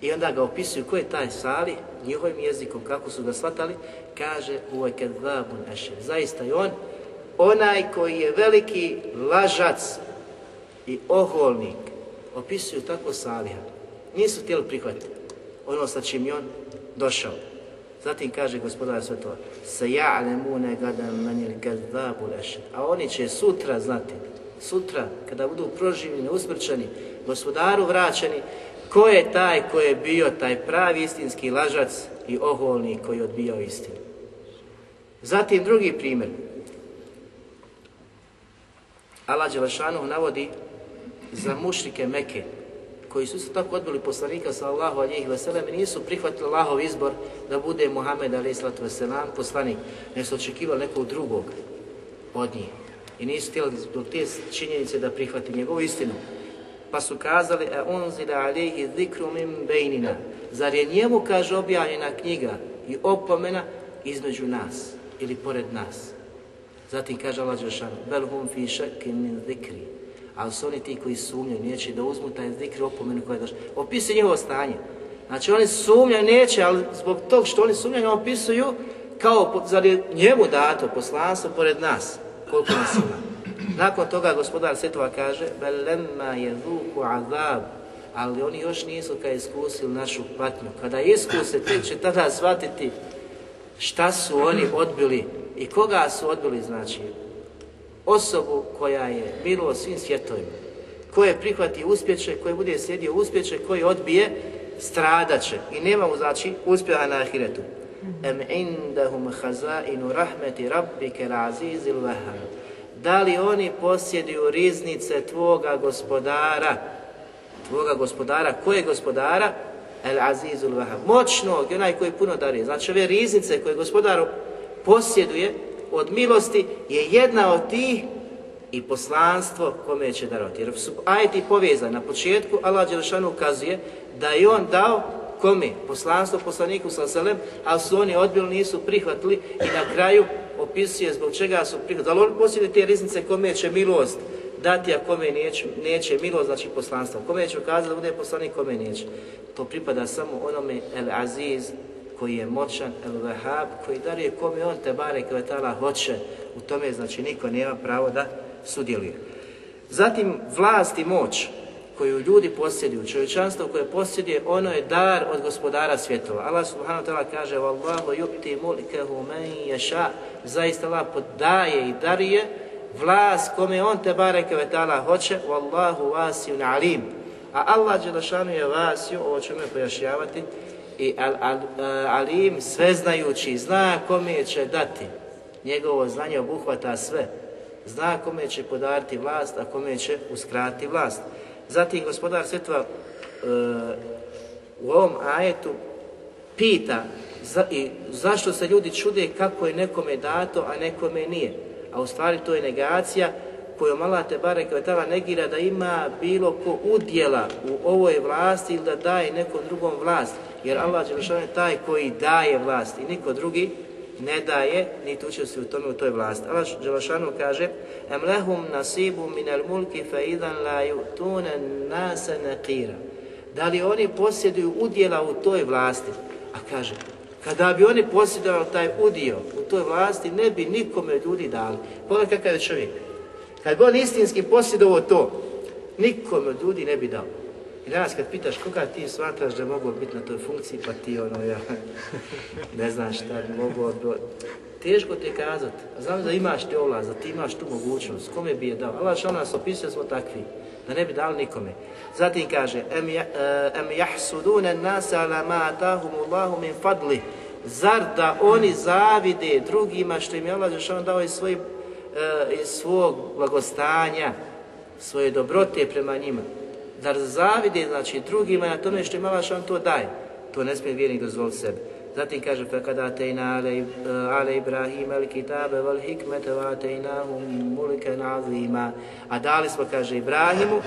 I onda ga opisuju ko je taj Sali, njihovim jezikom, kako su ga shvatali, kaže uvoj kedvabun. Zaista je on onaj koji je veliki lažac i oholnik. Opisuju tako Saliha. Nisu htjeli prihvatiti ono sa čim je on došao. Zatim kaže gospodar svetova, se ja'lemune manil kadzabu lešer. A oni će sutra znati, sutra kada budu proživljeni, usmrčeni, gospodaru vraćeni, ko je taj ko je bio taj pravi istinski lažac i oholnik koji je odbijao istinu. Zatim drugi primjer. Allah Đelešanu navodi za mušrike Meke, koji su isto tako odbili poslanika sallallahu alihi wasallam i nisu prihvatili Allahov izbor da bude Muhammed wasallam poslanik, ne su očekivali nekog drugog od njih. I nisu htjeli do te činjenice da prihvati njegovu istinu. Pa su kazali, a unzila alihi zikru min bejnina. Zar je njemu, kaže, objavljena knjiga i opomena između nas ili pored nas. Zatim kaže Allah Đelšanu, bel hum fi šakin min zikri ali su oni ti koji sumnjaju, neće da uzmu taj opomenu koja je došla. Opisuje njihovo stanje. Znači oni sumnjaju, neće, ali zbog tog što oni sumnjaju, opisuju kao, zar je njemu dato poslanstvo pored nas, koliko nas ima. Nakon toga gospodar Svetova kaže, belemma je azab, ali oni još nisu kad iskusili našu patnju. Kada iskuse, tek će tada shvatiti šta su oni odbili i koga su odbili, znači, osobu koja je bilo svim svjetovima, koje prihvati uspjeće, koje bude slijedio uspjeće, koji odbije, stradaće i nema mu znači uspjeha na ahiretu. Em indahum hazainu rahmeti rabbike razizil vahar. Da li oni posjeduju riznice tvoga gospodara, tvoga gospodara, koje gospodara? El azizul vahar. Moćnog onaj koji puno darije. Znači ove riznice koje gospodar posjeduje, od milosti je jedna od tih i poslanstvo kome će darovati. Jer su ajeti povezani. Na početku Allah Đelšanu ukazuje da je on dao kome? Poslanstvo poslaniku sa selem, ali su oni odbili, nisu prihvatili i na kraju opisuje zbog čega su prihvatili. Ali on posjeduje te riznice kome će milost dati, a kome neće, neće milost, znači poslanstvo. Kome će ukazati da bude poslanik, kome neće. To pripada samo onome El Aziz, koji je moćan, El Wahab, koji daruje kome on te bare kvetala hoće. U tome, znači, niko nema pravo da sudjeluje. Zatim, vlast i moć koju ljudi posjeduju, čovječanstvo koje posjeduje, ono je dar od gospodara svjetova. Allah subhanahu wa ta'ala kaže Wallahu yukti mulkehu man yasha Zaista Allah podaje i darije vlast kome on te bareke ve ta'ala hoće Wallahu vasijun alim A Allah Đelešanu je vasiju, ovo ćemo pojašnjavati, i al, al, alim sveznajući, zna kome će dati. Njegovo znanje obuhvata sve. Zna kome će podariti vlast, a kome će uskratiti vlast. Zatim gospodar svjetova e, u ovom ajetu pita za, i zašto se ljudi čude kako je nekome dato, a nekome nije. A u stvari to je negacija koju Allah te bare kvetala negira da ima bilo ko udjela u ovoj vlasti ili da daje nekom drugom vlast. Jer Allah je taj koji daje vlast i niko drugi ne daje, niti učestvuje u tome u toj vlasti. Allah Đelešanu kaže Em lehum nasibu minel mulki fe idan la yu'tuna nasa naqira. Da li oni posjeduju udjela u toj vlasti? A kaže, kada bi oni posjedovali taj udio u toj vlasti, ne bi nikome ljudi dali. Pogledaj kakav je čovjek. Kad bi on istinski posjedovao to, nikome ljudi ne bi dao. I danas kad pitaš koga ti smatraš da mogu biti na toj funkciji, pa ti ono, ja, ne znaš šta mogu odbro... Teško ti je kazati. Znam da imaš te ovlast, da ti imaš tu mogućnost. Kome bi je dao? Allah što nas opisuje smo takvi. Da ne bi dali nikome. Zatim kaže, em, em jahsudune nasa ala ma min fadli. Zar da oni zavide drugima što im je Allah dao iz, svoj, uh, iz svog blagostanja, svoje dobrote prema njima da zavidi znači drugima na tome što im Allah to daje. To ne smije vjernik dozvoliti sebe. Zatim kaže kada tejna eh, ale Ibrahim al kitabe val hikmete va mulike nazima. A dali smo, kaže Ibrahimu,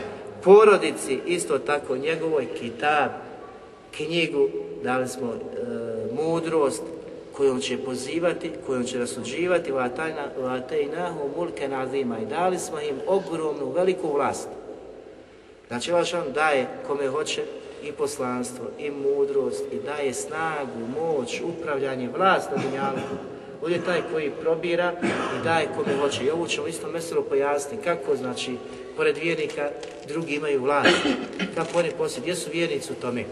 porodici isto tako njegovoj kitab, knjigu, dali smo e, mudrost kojom će pozivati, kojom će rasuđivati, va tejnahu mulike nazima. I dali smo im ogromnu, veliku vlast. Znači, Allah daje kome hoće i poslanstvo, i mudrost, i daje snagu, moć, upravljanje, vlast na dunjalu. On je taj koji probira i daje kome hoće. I ovo ćemo isto meselo pojasniti kako, znači, pored vjernika, drugi imaju vlast. Kako oni poslije, gdje su vjernici u tome?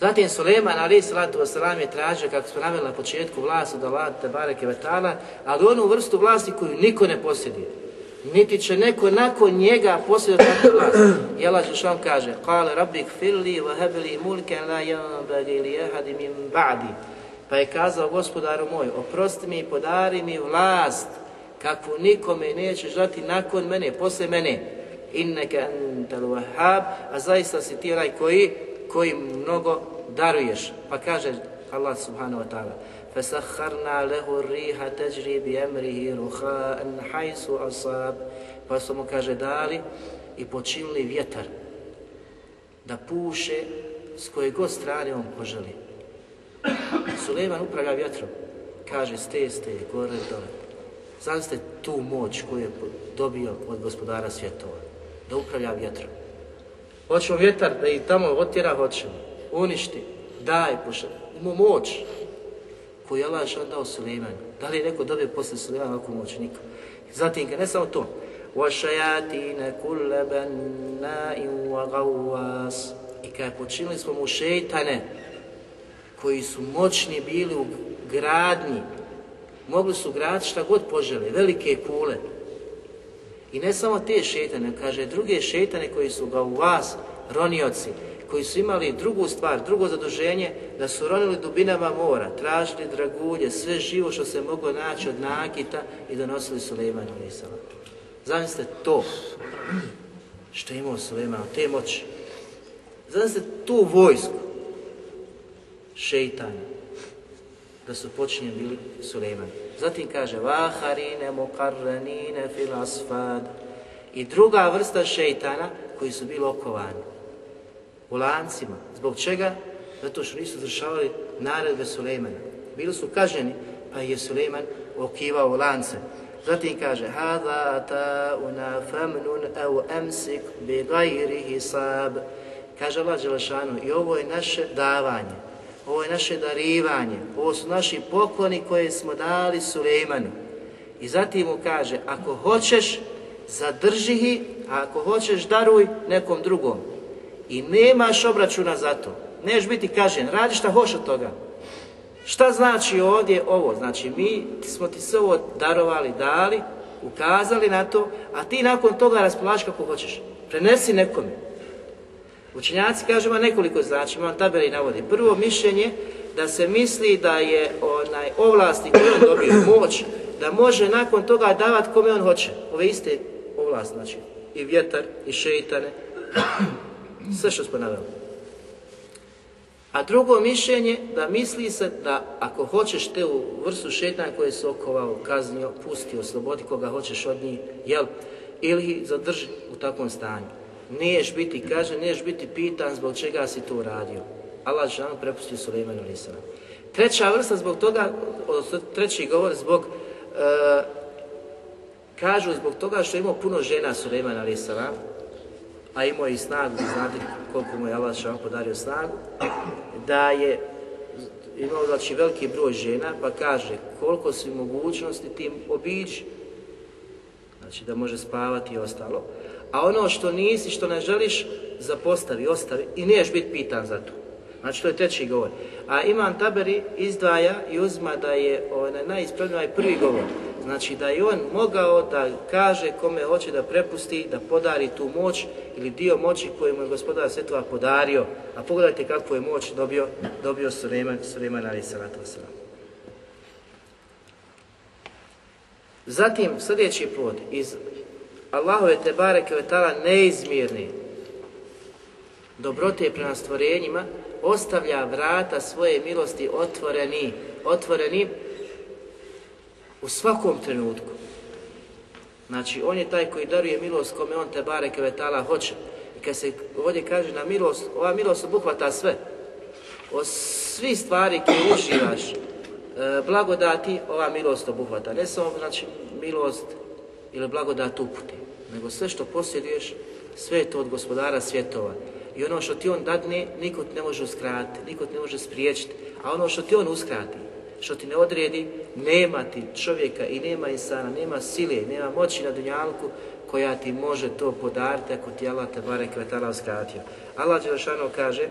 Zatim Suleman ali salatu wasalam je tražio, kako smo naveli na početku, vlast od Allah, Tebareke Vatala, ali onu vrstu vlasti koju niko ne posjeduje niti će neko nakon njega posjedati takvu vlast. Allah Žešan kaže, Kale rabbi kfirli wa hebli mulken la yanbagi li jehadi min ba'di. Pa je kazao gospodaru moj, oprosti mi i podari mi vlast, kakvu nikome nećeš dati nakon mene, posle mene. Inneke antal wahhab, a zaista si ti onaj koji, koji mnogo daruješ. Pa kaže Allah subhanahu wa ta'ala, فسخرنا له الريح تجري بأمره رخاء حيث أصاب pa su mu kaže dali i počinili vjetar da puše s koje god strane on poželi. Suleiman upravlja vjetrom, kaže ste, ste, gore, dole. Znam ste tu moć koju je dobio od gospodara svjetova, da upravlja vjetrom. Hoćemo vjetar da i tamo otjera, hoćemo, uništi, daj, puša, ima moć, koju je Allah dao Suleimanu. Da li je neko dobio posle Suleimana ovakvu moć? Niko. Zatim, ne samo to. وَشَيَاتِينَ كُلَّ بَنَّاءٍ وَغَوَّاسٍ I kada počinili smo mu šeitane, koji su moćni bili u gradnji, mogli su graditi šta god požele, velike kule. I ne samo te šetane, kaže druge šetane koji su ga u vas, ronioci, koji su imali drugu stvar, drugo zaduženje, da su ronili dubinama mora, tražili dragulje, sve živo što se moglo naći od nakita i donosili Suleimanu Nisala. Zamislite to što je imao Suleiman, te moći. Zamislite tu vojsku šeitanja da su počinjeni bili Suleiman. Zatim kaže vaharine mukarranine fil asfad i druga vrsta šeitana koji su bili okovani u lancima. Zbog čega? Zato što nisu izvršavali naredbe Sulejmana. Bili su kažnjeni, pa je Sulejman okivao lance. Zatim kaže Hada ta'una famnun au amsik bi gajri hisab. Kaže Allah Đelešanu, i ovo je naše davanje, ovo je naše darivanje, ovo su naši pokloni koje smo dali Sulejmanu. I zatim mu kaže, ako hoćeš, zadrži ih, a ako hoćeš, daruj nekom drugom. I nemaš obračuna za to. Neš biti kažen, radi šta hoš od toga. Šta znači ovdje ovo? Znači mi smo ti sve ovo darovali, dali, ukazali na to, a ti nakon toga raspolaži kako hoćeš. Prenesi nekome. Učenjaci kažu nekoliko znači, imam tabeli navodi. Prvo mišljenje da se misli da je onaj ovlasti koje on dobio, moć, da može nakon toga davati kome on hoće. Ove iste ovlasti, znači i vjetar, i šeitane, sve što smo naveli. A drugo mišljenje da misli se da ako hoćeš te u vrstu šetanja koje se okovao, kaznio, pusti, oslobodi koga hoćeš od njih, jel? Ili ih zadrži u takvom stanju. Niješ biti kažen, niješ biti pitan zbog čega si to uradio. Allah žanu prepusti Suleimanu Lisana. Treća vrsta zbog toga, treći govor zbog, e, kažu zbog toga što je imao puno žena Suleiman Lisana, a imao je i snagu, znate koliko mu je Allah podario snagu, da je imao znači veliki broj žena, pa kaže koliko su mogućnosti tim obići, znači da može spavati i ostalo, a ono što nisi, što ne želiš, zapostavi, ostavi i niješ biti pitan za to. Znači to je treći govor. A Imam Taberi izdvaja i uzma da je onaj najispravniji prvi govor. Znači da je on mogao da kaže kome hoće da prepusti, da podari tu moć ili dio moći koju mu je gospodar Svetova podario. A pogledajte kakvu je moć dobio, dobio Suleiman, Suleiman ali salatu Zatim sljedeći plod iz Allahove te bareke vetala neizmjerni dobrote prema stvorenjima ostavlja vrata svoje milosti otvoreni, otvoreni u svakom trenutku. Znači, on je taj koji daruje milost kome on te bare kevetala hoće. I kad se ovdje kaže na milost, ova milost obuhvata sve. O svi stvari koje uživaš, e, blagodati, ova milost obuhvata. Ne samo, znači, milost ili blagodat uputi, nego sve što posjeduješ, sve je to od gospodara svjetova. I ono što ti on dadne, niko ne može uskratiti, niko ne može spriječiti. A ono što ti on uskrati, što ti ne odredi, nema ti čovjeka i nema insana, nema sile, nema moći na dunjalku koja ti može to podariti ako ti Allah te barek vetala uskratio. Allah Đelšanu kaže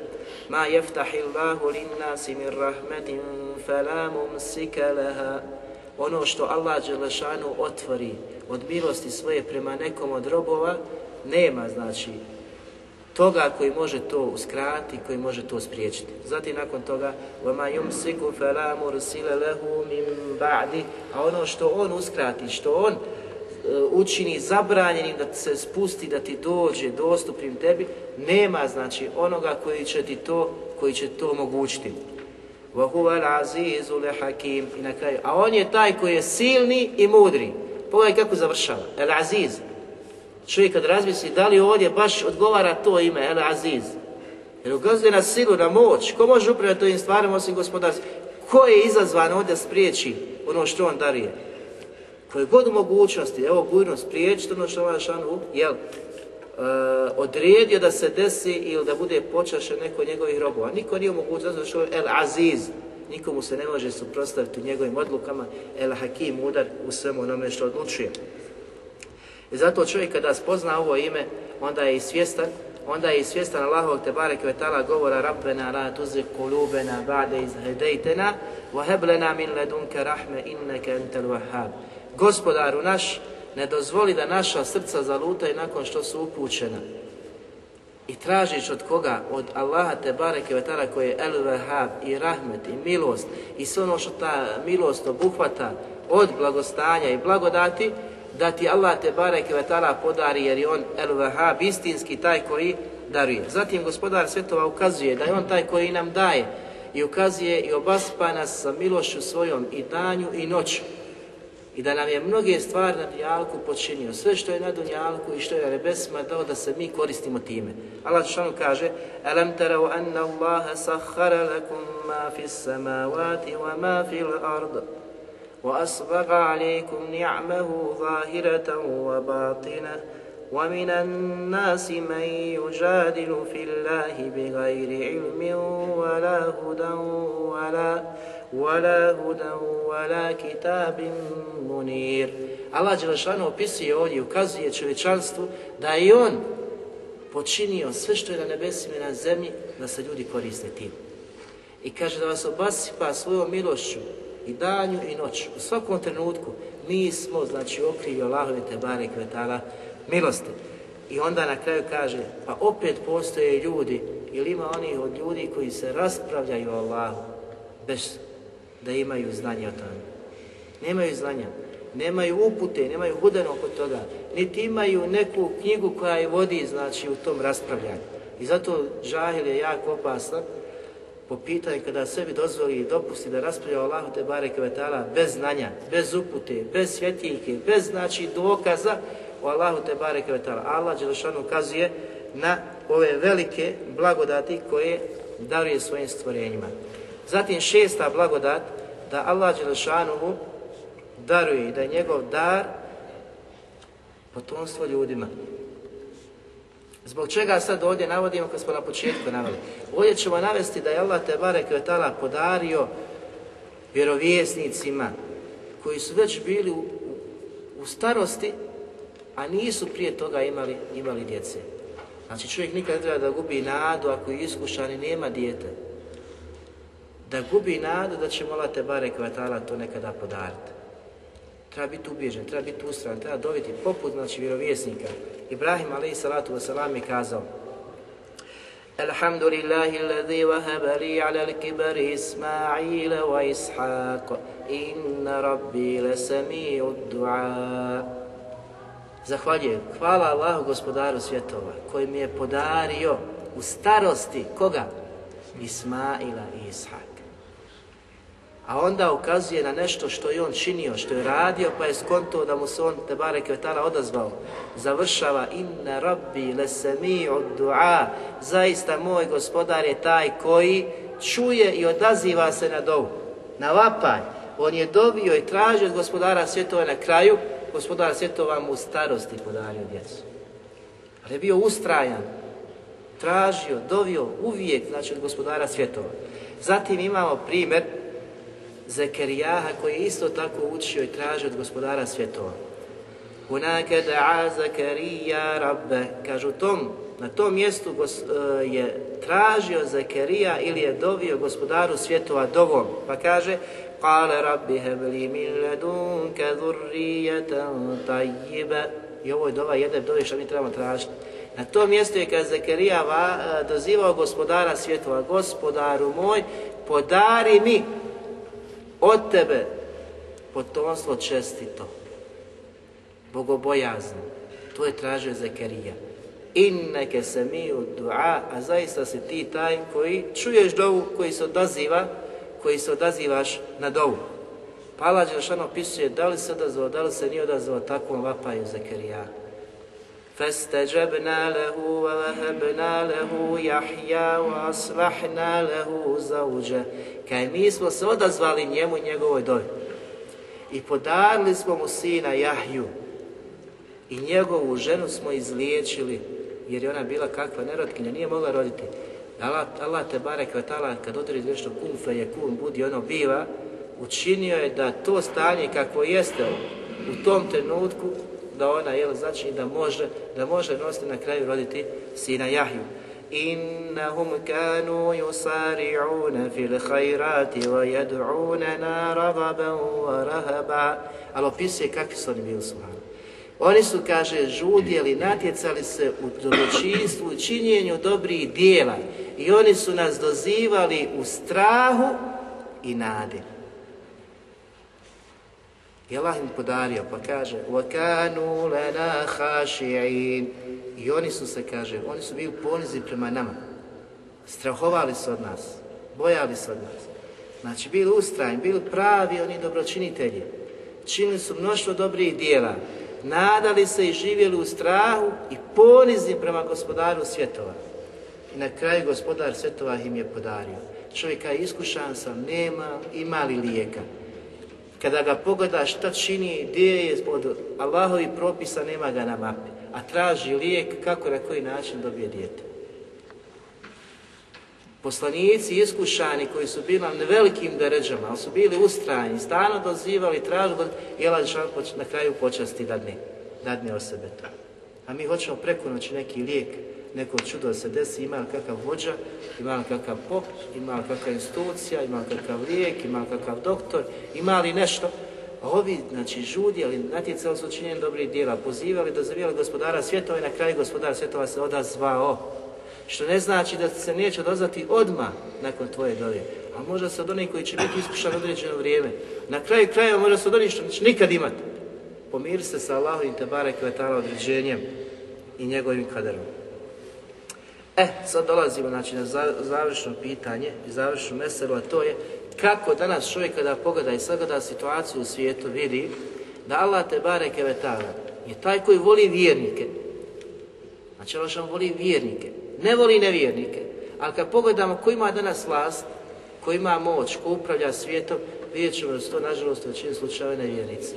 Ma jeftahillahu linnasi min rahmetin fala mumsika laha Ono što Allah Đelšanu otvori od milosti svoje prema nekom od robova, nema znači toga koji može to uskrati, koji može to spriječiti. Zatim nakon toga وَمَا يُمْسِكُ فَلَا مُرْسِلَ لَهُ مِنْ بَعْدِ A ono što on uskrati, što on e, učini zabranjenim da se spusti, da ti dođe dostupnim tebi, nema znači onoga koji će ti to, koji će to omogućiti. وَهُوَ الْعَزِيزُ لَحَكِيمُ I na kraju, a on je taj koji je silni i mudri. Pogledaj kako završava. El Aziz, Čovjek kad razmisli da li ovdje baš odgovara to ime, El Aziz. Jer ukazuje na silu, na moć. Ko može upravljati tovim stvarima osim gospodarstva? Ko je izazvan ovdje spriječi ono što on darije? Koje god mogućnosti, evo bujno spriječiti ono što ovaj šanu, jel, uh, odredio da se desi ili da bude počašen neko njegovih robova. Niko nije mogućnost, zato što je El Aziz. Nikomu se ne može suprotstaviti njegovim odlukama. El Hakim, udar u svemu onome što odlučuje. I zato čovjek kada spozna ovo ime, onda je i svjestan, onda je i svjestan Allahovog te barek vetala govora Rabbena la tuzik kulubena ba'de iz hedejtena wa heblena min ledunke rahme inneke entel wahhab. Gospodaru naš, ne dozvoli da naša srca zalutaju nakon što su upućena. I tražiš od koga? Od Allaha te bareke vetala koji je el i rahmet i milost i sve ono što ta milost obuhvata od blagostanja i blagodati, da ti Allah te bareke ve podari jer je on el vahab istinski taj koji daruje. Zatim gospodar svetova ukazuje da je on taj koji nam daje i ukazuje i obaspa nas sa milošću svojom i danju i noću. I da nam je mnoge stvari na dunjalku počinio. Sve što je na dunjalku i što je na nebesima dao da se mi koristimo time. Allah šanu kaže Alam tarav anna Allaha sahara lakum ma fis samavati wa ma fil وأسبغ عليكم نعمه ظاهرة وباطنة ومن الناس من يجادل في الله بغير علم ولا هدى ولا ولا هدى ولا كتاب منير Allah Đelešanu opisuje ovdje, ukazuje čovječanstvu da je on počinio sve što je na nebesima i na zemlji da se ljudi koriste tim. I kaže da vas obasipa svojom milošću i danju i noću. U svakom trenutku mi smo, znači, okrivi Allahove te bare kvetala milosti. I onda na kraju kaže, pa opet postoje ljudi, ili ima onih od ljudi koji se raspravljaju o Allahu, bez da imaju znanje o tome. Nemaju znanja, nemaju upute, nemaju hudeno oko toga, niti imaju neku knjigu koja je vodi, znači, u tom raspravljanju. I zato žahil je jako opasan, po pitanju kada sebi dozvoli i dopusti da raspravlja Allahu te bare kvetala bez znanja, bez upute, bez svjetiljke, bez znači dokaza o Allahu te bare kvetala. Allah Đelešanu ukazuje na ove velike blagodati koje daruje svojim stvorenjima. Zatim šesta blagodat da Allah Đelešanu daruje i da je njegov dar potomstvo ljudima. Zbog čega sad ovdje navodimo kad smo na početku naveli? Ovdje ćemo navesti da je Allah te barek podario vjerovjesnicima koji su već bili u, u, starosti, a nisu prije toga imali, imali djece. Znači čovjek nikad ne treba da gubi nadu ako je iskušan i nema dijete. Da gubi nadu da će Allah te barek to nekada podariti treba biti ubježen, treba biti ustran, treba dobiti poput znači vjerovjesnika. Ibrahim alaihi salatu wasalam je kazao Alhamdulillahi alladhi wahaba li ala al-kibari Ismaila wa Ishaq Inna rabbi lasami'u du'a Zahvaljujem, hvala Allahu gospodaru svjetova koji mi je podario u starosti koga? Ismaila i Ishaq a onda ukazuje na nešto što je on činio, što je radio, pa je skonto da mu se on, te bareke vetala, odazvao. Završava, inna rabbi lesemi od dua, zaista moj gospodar je taj koji čuje i odaziva se na dovu, na vapaj. On je dobio i tražio od gospodara svjetova na kraju, gospodar svjetova mu u starosti podario djecu. Ali je bio ustrajan, tražio, dovio uvijek, znači od gospodara svjetova. Zatim imamo primjer Zekerijaha koji je isto tako učio i tražio od gospodara svjetova. Hunake da'a Zekerija rabbe. Kažu tom, na tom mjestu e, je tražio Zekerija ili je dovio gospodaru svjetova dovom. Pa kaže Kale rabbi hebli min ledunke zurrijetan tajjibe. I ovo je dova jedan dove što mi trebamo tražiti. Na tom mjestu je kad Zekerija e, dozivao gospodara svjetova, gospodaru moj, podari mi od tebe potomstvo čestito, bogobojazno. To je tražio Zekerija. Inneke se mi u dua, a zaista si ti taj koji čuješ dovu, koji se odaziva, koji se odazivaš na dovu. Pala Đelšan opisuje da li se odazvao, da li se nije odazvao takvom vapaju Zekerija. فاستجبنا له ووهبنا له يحيى وأصلحنا له زوجه Kaj mi smo se odazvali njemu i njegovoj dobi. I podarili smo mu sina Jahju. I njegovu ženu smo izliječili, jer je ona bila kakva nerotkinja, nije mogla roditi. Allah, Allah te barek vatala, kad odredi nešto kum fe je kum, budi ono biva, učinio je da to stanje kakvo jeste u tom trenutku, da ona jel znači da može da može nositi na kraju roditi sina Jahju. Innahum kanu yusari'una fil khairati wa yad'unana raghaban wa rahaba. Al opisuje kakvi su oni bili oni su, kaže, žudjeli, natjecali se u dobročinstvu, u činjenju dobrih dijela i oni su nas dozivali u strahu i nadi. I Allah im podario, pa kaže وَكَانُوا لَنَا خَاشِعِينَ I oni su se, kaže, oni su bili ponizni prema nama. Strahovali su od nas, bojali se od nas. Znači, bili ustrajni, bili pravi oni dobročinitelji. Činili su mnoštvo dobrih dijela. Nadali se i živjeli u strahu i ponizni prema gospodaru svjetova. I na kraju gospodar svjetova im je podario. Čovjeka je iskušan sam, nema, ima li lijeka. Kada ga pogledaš šta čini, gdje je od Allahovi propisa, nema ga na mapi, a traži lijek kako na koji način dobije dijete. Poslanici iskušani koji su bili na velikim deređama, ali su bili ustrajni, stalno dozivali, tražili, je na kraju počasti dadne, dadne o sebe to. A mi hoćemo preko noći neki lijek, neko čudo da se desi, ima kakav vođa, ima kakav pop, ima kakva institucija, ima kakav lijek, ima kakav doktor, ima li nešto. A ovi, znači, žudjeli, natjecali su činjenje dobrih dijela, pozivali, dozivjeli gospodara svjetova i na kraju gospodara svjetova se odazvao. Što ne znači da se neće odazvati odmah nakon tvoje dove. A možda se od onih koji će biti iskušan određeno vrijeme. Na kraju krajeva možda se od onih što neće nikad imati. Pomiri se sa Allahovim te barek određenjem i njegovim kaderom. E, sad dolazimo znači, na završno pitanje i završnu meselu, a to je kako danas čovjek kada pogleda i sagleda situaciju u svijetu vidi da Allah te bareke vetala je taj koji voli vjernike. Znači Allah voli vjernike, ne voli nevjernike. Ali kad pogledamo ko ima danas vlast, ko ima moć, ko upravlja svijetom, vidjet ćemo da su to nažalost u većini slučajeva nevjernici.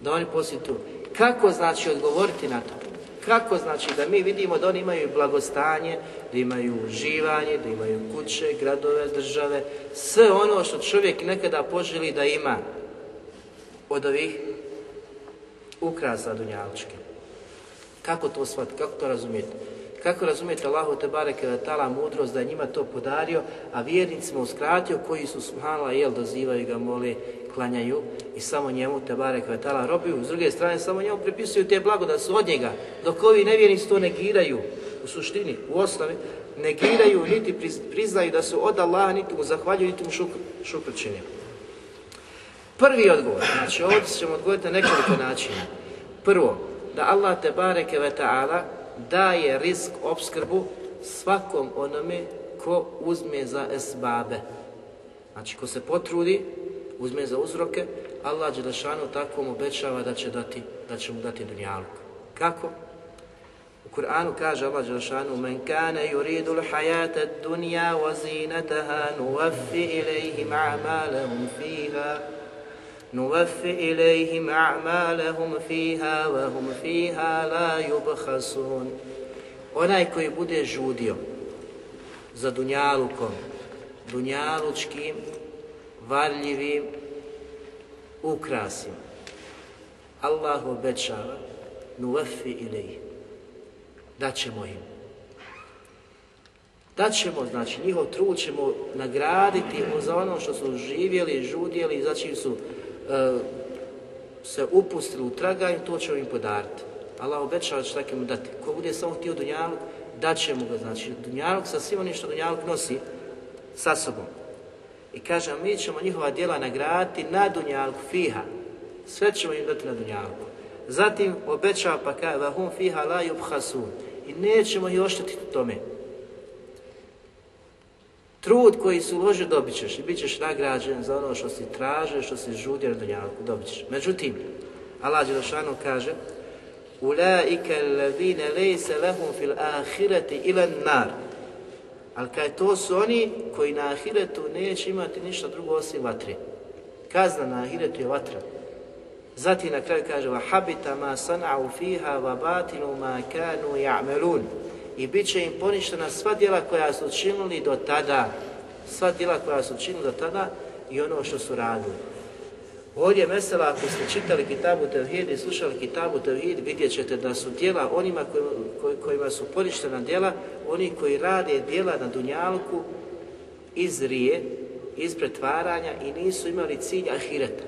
Da oni poslije tu. Kako znači odgovoriti na to? Kako znači da mi vidimo da oni imaju blagostanje, da imaju uživanje, da imaju kuće, gradove, države, sve ono što čovjek nekada poželi da ima od ovih ukrasa dunjalučke. Kako to shvatiti, kako to razumijeti? Kako razumijete Allahu te bareke tala mudrost da je njima to podario, a vjernicima uskratio koji su subhanallah jel dozivaju ga, moli, klanjaju i samo njemu te bareke tala robiju. S druge strane samo njemu pripisuju te blago su od njega, dok ovi nevjernici to negiraju u suštini, u osnovi, negiraju niti priznaju da su od Allaha, niti mu zahvaljuju, niti mu šukr, Prvi odgovor, znači ovdje ćemo odgovoriti na nekoliko načina. Prvo, da Allah te bareke ve ta'ala daje risk opskrbu svakom onome ko uzme za esbabe. Znači, ko se potrudi, uzme za uzroke, Allah Đelešanu tako mu obećava da će, dati, da će mu dati dunjaluk. Kako? U Kur'anu kaže Allah Đelešanu Men kane yuridu l'hajata dunja wa zinataha nuvaffi ilaihim a'malahum fiha نوفي إليهم أعمالهم فيها وهم فيها لا يبخسون Onaj koji bude žudio za dunjalukom, dunjalučkim, varljivim ukrasima, Allah obećava nuvefi ili da ćemo im. Da ćemo, znači njihov trud ćemo nagraditi za ono što su živjeli, žudjeli, znači su E, se upustili u traganju, to ćemo im podariti. Allah obećava da će mu dati. Ko bude samo htio Dunjaluk, dat će mu ga. Znači, Dunjaluk sa svim onim što Dunjaluk nosi sa sobom. I kaže, mi ćemo njihova djela nagraditi na Dunjaluk, fiha. Sve ćemo im dati na Dunjalku. Zatim obećava pa kaže, vahum fiha la yubhasun. I nećemo ih oštetiti tome. Trud koji si uložio dobit ćeš i bit ćeš nagrađen za ono što si tražio, što si žudio na dunjalku, dobit ćeš. Međutim, Allah Đelešanu kaže Ulaika alladhina laysa lahum fil ahireti ila nar. Ali kaj to su oni koji na ahiretu neće imati ništa drugo osim vatre. Kazna na ahiretu je vatra. Zatim na kraju kaže habita ma sana'u fiha wa batinu ma kanu ya'malun i bit će im poništena sva djela koja su učinili do tada, sva djela koja su učinili do tada i ono što su radili. Ovdje mesela, ako ste čitali Kitabu Tevhid i slušali Kitabu Tevhid, vidjet ćete da su djela onima kojima su poništena djela, oni koji rade djela na Dunjalku iz rije, iz pretvaranja i nisu imali cilj ahireta.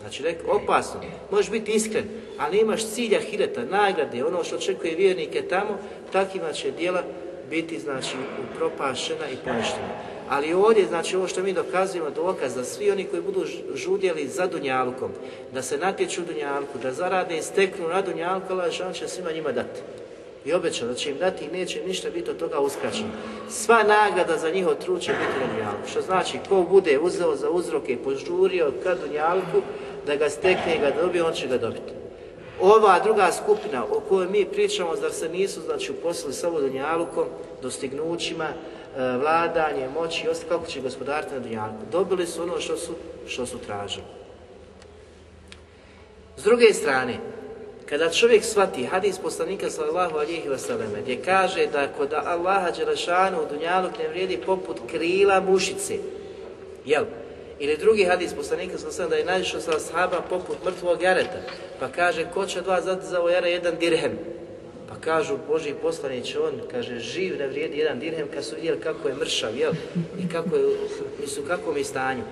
Znači, opasno, možeš biti iskren, ali imaš cilja hireta, nagrade, ono što očekuje vjernike tamo, takvima će djela biti, znači, upropašena i poništena. Ali ovdje, znači, ovo što mi dokazujemo, dokaz da svi oni koji budu žudjeli za Dunjalukom, da se natječu Dunjalku, da zarade i steknu na Dunjalku, Allah će svima njima dati. I obećao da će im dati i neće ništa biti od toga uskraćeno. Sva nagrada za njihov trud će biti na Dunjalku. Što znači, ko bude uzeo za uzroke i požurio ka Dunjalku, da ga stekne i ga dobije, on će ga dobiti. Ova druga skupina o kojoj mi pričamo, zar se nisu znači, uposlili samo Dunjalukom, dostignućima, e, vladanje, moći i kako će gospodariti na Dunjaluku. Dobili su ono što su, što su tražili. S druge strane, kada čovjek shvati hadis poslanika sallallahu alihi wasallam gdje kaže da kod Allaha Đelešanu u Dunjaluk ne vrijedi poput krila mušice, jel? Ili drugi hadis poslanika sallallahu da je nađešao sa ashaba poput mrtvog jareta, pa kaže ko će dva zati za ovo jare jedan dirhem, pa kažu Boži poslanić, on kaže živ ne vrijedi jedan dirhem kad su vidjeli kako je mršav, jel? I kako je, mislim, kako mi stanju.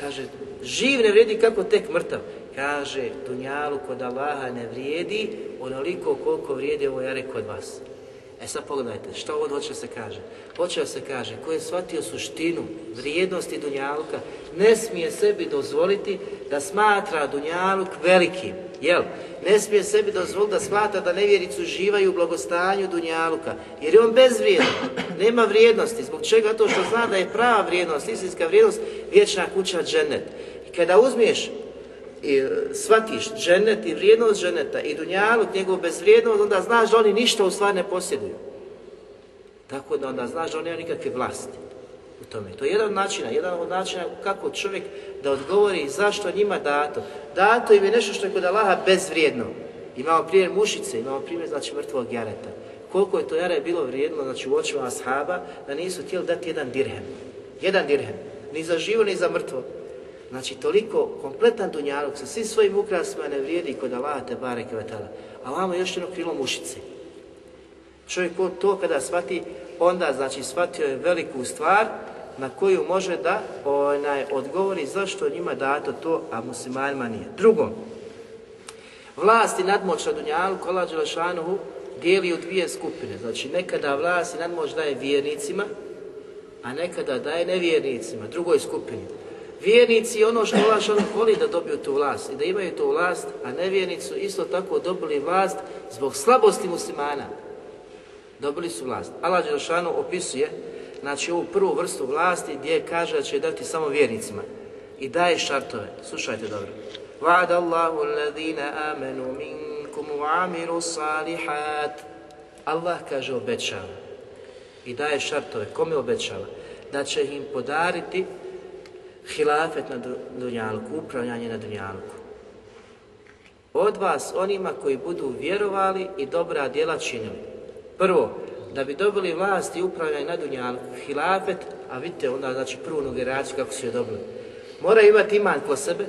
Kaže, živ ne vrijedi kako tek mrtav. Kaže, dunjalu kod Allaha ne vrijedi onoliko koliko vrijedi ovo jare kod vas. E sad pogledajte, što ovo hoće se kaže? Hoće se kaže, ko je shvatio suštinu, vrijednosti Dunjaluka, ne smije sebi dozvoliti da smatra Dunjaluk velikim. Jel? Ne smije sebi dozvoliti da smatra da nevjericu uživaju u blagostanju Dunjaluka. Jer je on bezvrijedan, nema vrijednosti. Zbog čega? To što zna da je prava vrijednost, istinska vrijednost, vječna kuća džennet. I kada uzmiješ i shvatiš džennet i vrijednost dženeta i dunjaluk, njegov bezvrijednost, onda znaš da oni ništa u stvari ne posjeduju. Tako da onda znaš da oni nemaju nikakve vlasti u tome. To je jedan od načina, jedan od načina kako čovjek da odgovori zašto njima dato. Dato im je nešto što je kod Allaha bezvrijedno. Imamo primjer mušice, imamo primjer znači mrtvog jareta. Koliko je to jare bilo vrijedno, znači u očima ashaba, da nisu htjeli dati jedan dirhem. Jedan dirhem. Ni za živo, ni za mrtvo. Znači, toliko kompletan dunjalog sa svim svojim ukrasima ne vrijedi kod Allaha te bareke. A vamo još jedno krilo mušice. Čovjek to kada shvati, onda znači shvatio je veliku stvar na koju može da onaj, odgovori zašto njima dato to, a muslimanima nije. Drugo, vlast i nadmoć na Dunjalu, kola Đelešanuhu, dijeli u dvije skupine. Znači, nekada vlast i nadmoć daje vjernicima, a nekada daje nevjernicima, drugoj skupini. Vjernici ono što Allah voli da dobiju tu vlast i da imaju tu vlast, a nevjernici isto tako dobili vlast zbog slabosti muslimana. Dobili su vlast. Allah Đelšanu opisuje znači ovu prvu vrstu vlasti gdje kaže da će dati samo vjernicima i daje šartove. Slušajte dobro. Va'ada Allahu alladhina amanu minkum wa amiru salihat. Allah kaže obećava i daje šartove. Kome obećava? Da će im podariti hilafet na dunjalku, upravljanje na dunjalku. Od vas onima koji budu vjerovali i dobra djela činili. Prvo, da bi dobili vlast i upravljanje na dunjalku, hilafet, a vidite onda znači prvu generaciju kako su je dobili. Mora imati iman ko sebe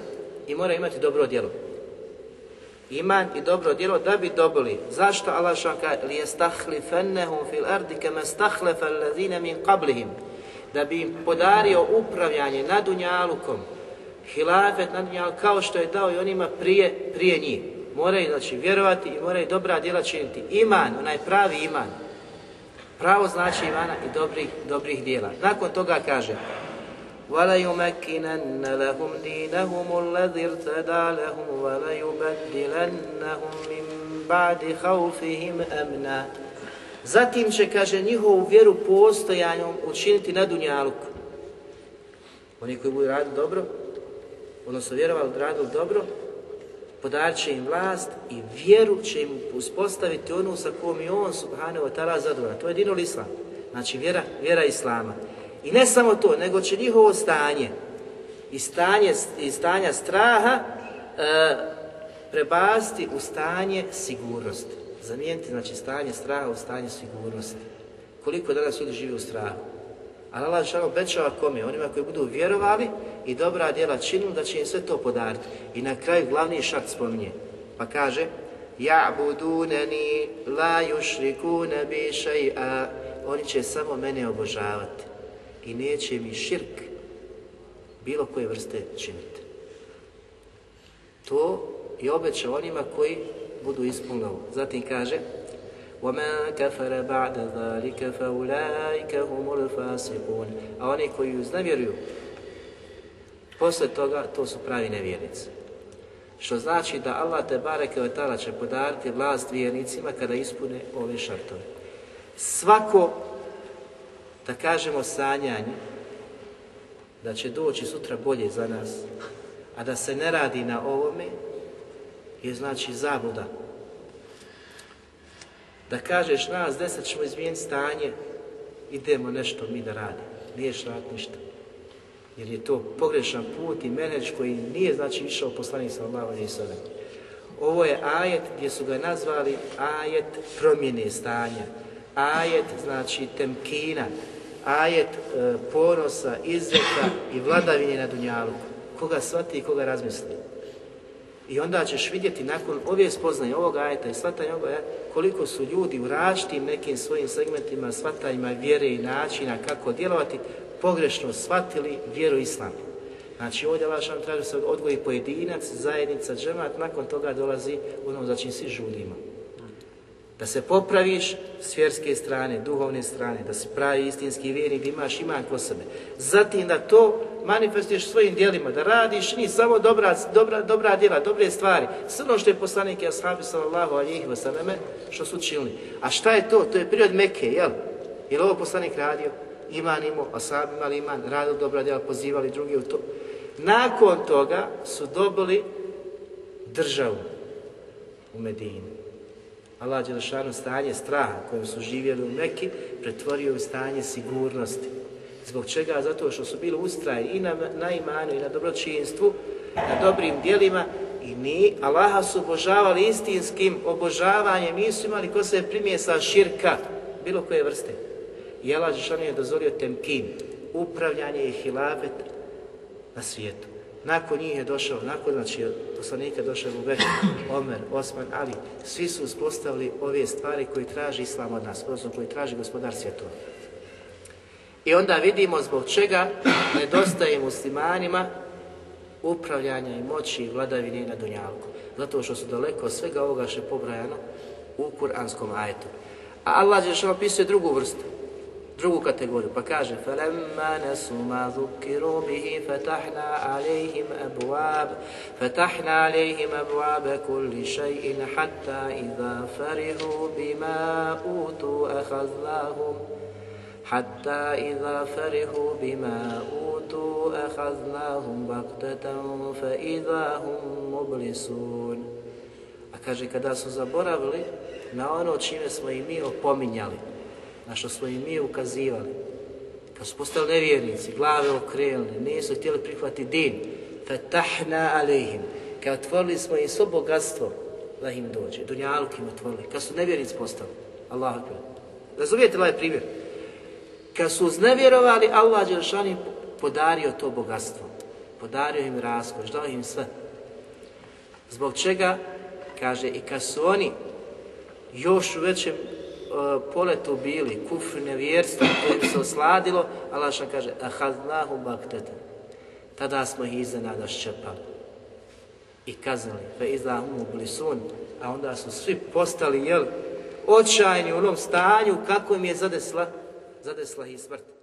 i mora imati dobro djelo. Iman i dobro djelo da bi dobili. Zašto Allah šanka li jestahli fil ardi kama min qablihim da bi im podario upravljanje nad Dunjalukom, hilafet nad Dunjalukom, kao što je dao i onima prije, prije njih. Moraju znači vjerovati i moraju dobra djela činiti. Iman, onaj pravi iman. Pravo znači imana i dobrih, dobrih djela. Nakon toga kaže وَلَيُمَكِّنَنَّ لَهُمْ دِينَهُمُ الَّذِي ارْتَدَى لَهُمْ وَلَيُبَدِّلَنَّهُمْ مِنْ بَعْدِ خَوْفِهِمْ أَمْنًا Zatim će, kaže, njihovu vjeru postojanjom učiniti na Dunjaluku. Oni koji budu radili dobro, odnosno vjerovali radili dobro, podarit će im vlast i vjeru će im uspostaviti onu sa kojom je on, subhanahu wa ta'ala, zadovoljan. To je dinul islam. Znači, vjera, vjera islama. I ne samo to, nego će njihovo stanje i stanje i stanja straha e, prebasti u stanje sigurnosti. Zamijeniti znači stanje straha u stanje sigurnosti. Koliko danas ljudi živi u strahu. Ali Allah šal obećava kome? Onima koji budu vjerovali i dobra djela činili da će im sve to podariti. I na kraju glavni šakt spominje. Pa kaže Ja'budunani la yushrikuna bi shay'a Oni će samo mene obožavati i neće mi širk bilo koje vrste činiti. To je obećao onima koji budu ispunili ovo. Zatim kaže وَمَنْ كَفَرَ بَعْدَ ذَلِكَ فَأُولَٰئِكَ هُمُ الْفَاسِقُونَ A oni koji uznevjeruju posle toga, to su pravi nevjernici. Što znači da Allah te bareke od će podariti vlast vjernicima kada ispune ove šartove. Svako, da kažemo sanjanje, da će doći sutra bolje za nas, a da se ne radi na ovome, je znači zabuda. Da kažeš nas deset ćemo izmijeniti stanje, idemo nešto mi da radimo. Niješ rad ništa. Jer je to pogrešan put i menedž koji nije znači išao poslanik sallallahu alaihi sallam. Ovo je ajet gdje su ga nazvali ajet promjene stanja. Ajet znači temkina, ajet e, ponosa, izreka i vladavine na dunjalu. Koga shvati i koga razmisli. I onda ćeš vidjeti nakon ove spoznaje ovog ajeta i shvatanja ovoga koliko su ljudi u različitim nekim svojim segmentima, shvatanjima vjere i načina kako djelovati, pogrešno shvatili vjeru islamu. Znači ovdje šan traži se odgoji pojedinac, zajednica, džemat, nakon toga dolazi ono za čim svi žudimo. Da se popraviš s vjerske strane, duhovne strane, da se pravi istinski vjernik, da imaš iman ko sebe. Zatim da to manifestuješ svojim djelima, da radiš ni samo dobra, dobra, dobra djela, dobre stvari. Sve ono što je poslanik i ashabi sallallahu alihi wasallam, što su učili. A šta je to? To je prirod Mekke, jel? Je li ovo poslanik radio? Iman imao, ashabi imali iman, radili dobra djela, pozivali drugi u to. Nakon toga su dobili državu u Medini. Allah Đelešanu stanje straha kojim su živjeli u Meki pretvorio u stanje sigurnosti. Zbog čega? Zato što su bili ustrajni i na, na imanu i na dobročinstvu, na dobrim dijelima i ni Allaha su obožavali istinskim obožavanjem, nisu imali ko se primjesa širka, bilo koje vrste. I Allah Đelešanu je dozvolio temkin, upravljanje i hilafet na svijetu. Nakon njih je došao, nakon znači poslanika došao u Bekr, Omer, Osman, Ali, svi su uspostavili ove stvari koje traži Islam od nas, odnosno koji traži gospodar svjetova. I onda vidimo zbog čega nedostaje muslimanima upravljanja i moći i vladavine na Dunjalku. Zato što su daleko od svega ovoga što je pobrajano u kuranskom ajetu. A Allah je što opisuje drugu vrstu drugu kategoriju, pa kaže فَلَمَّا نَسُوا مَا ذُكِّرُوا بِهِ فَتَحْنَا عَلَيْهِمْ أَبْوَابَ فَتَحْنَا عَلَيْهِمْ أَبْوَابَ كُلِّ شَيْءٍ حَتَّى إِذَا فَرِحُوا بِمَا أُوتُوا أَخَذْنَاهُمْ حتى إذا فرحوا بما أوتوا أخذناهم بغتة فإذا هم مبلسون A kaže, kada su zaboravili na ono čime smo i mi opominjali, na što smo i mi ukazivali. Kad su postali nevjernici, glave okrenuli, nisu htjeli prihvatiti din, fatahna alejhim, kad otvorili smo im svo bogatstvo da im dođe, dunjaluk im otvorili, kad su nevjernici postali, Allah akbar. Razumijete ovaj primjer? Kad su uznevjerovali, Allah Đelšan podario to bogatstvo. Podario im raskoš, dao im sve. Zbog čega? Kaže, i kad su oni još u većem poletu bili, kufr, nevjerstvo koje se osladilo, Allah što kaže, ahadnahu baktete. Tada smo ih iznenada ščepali i kaznili, fe izahum blisun, a onda su svi postali, jel, očajni u onom stanju kako im je zadesla, zadesla i smrt.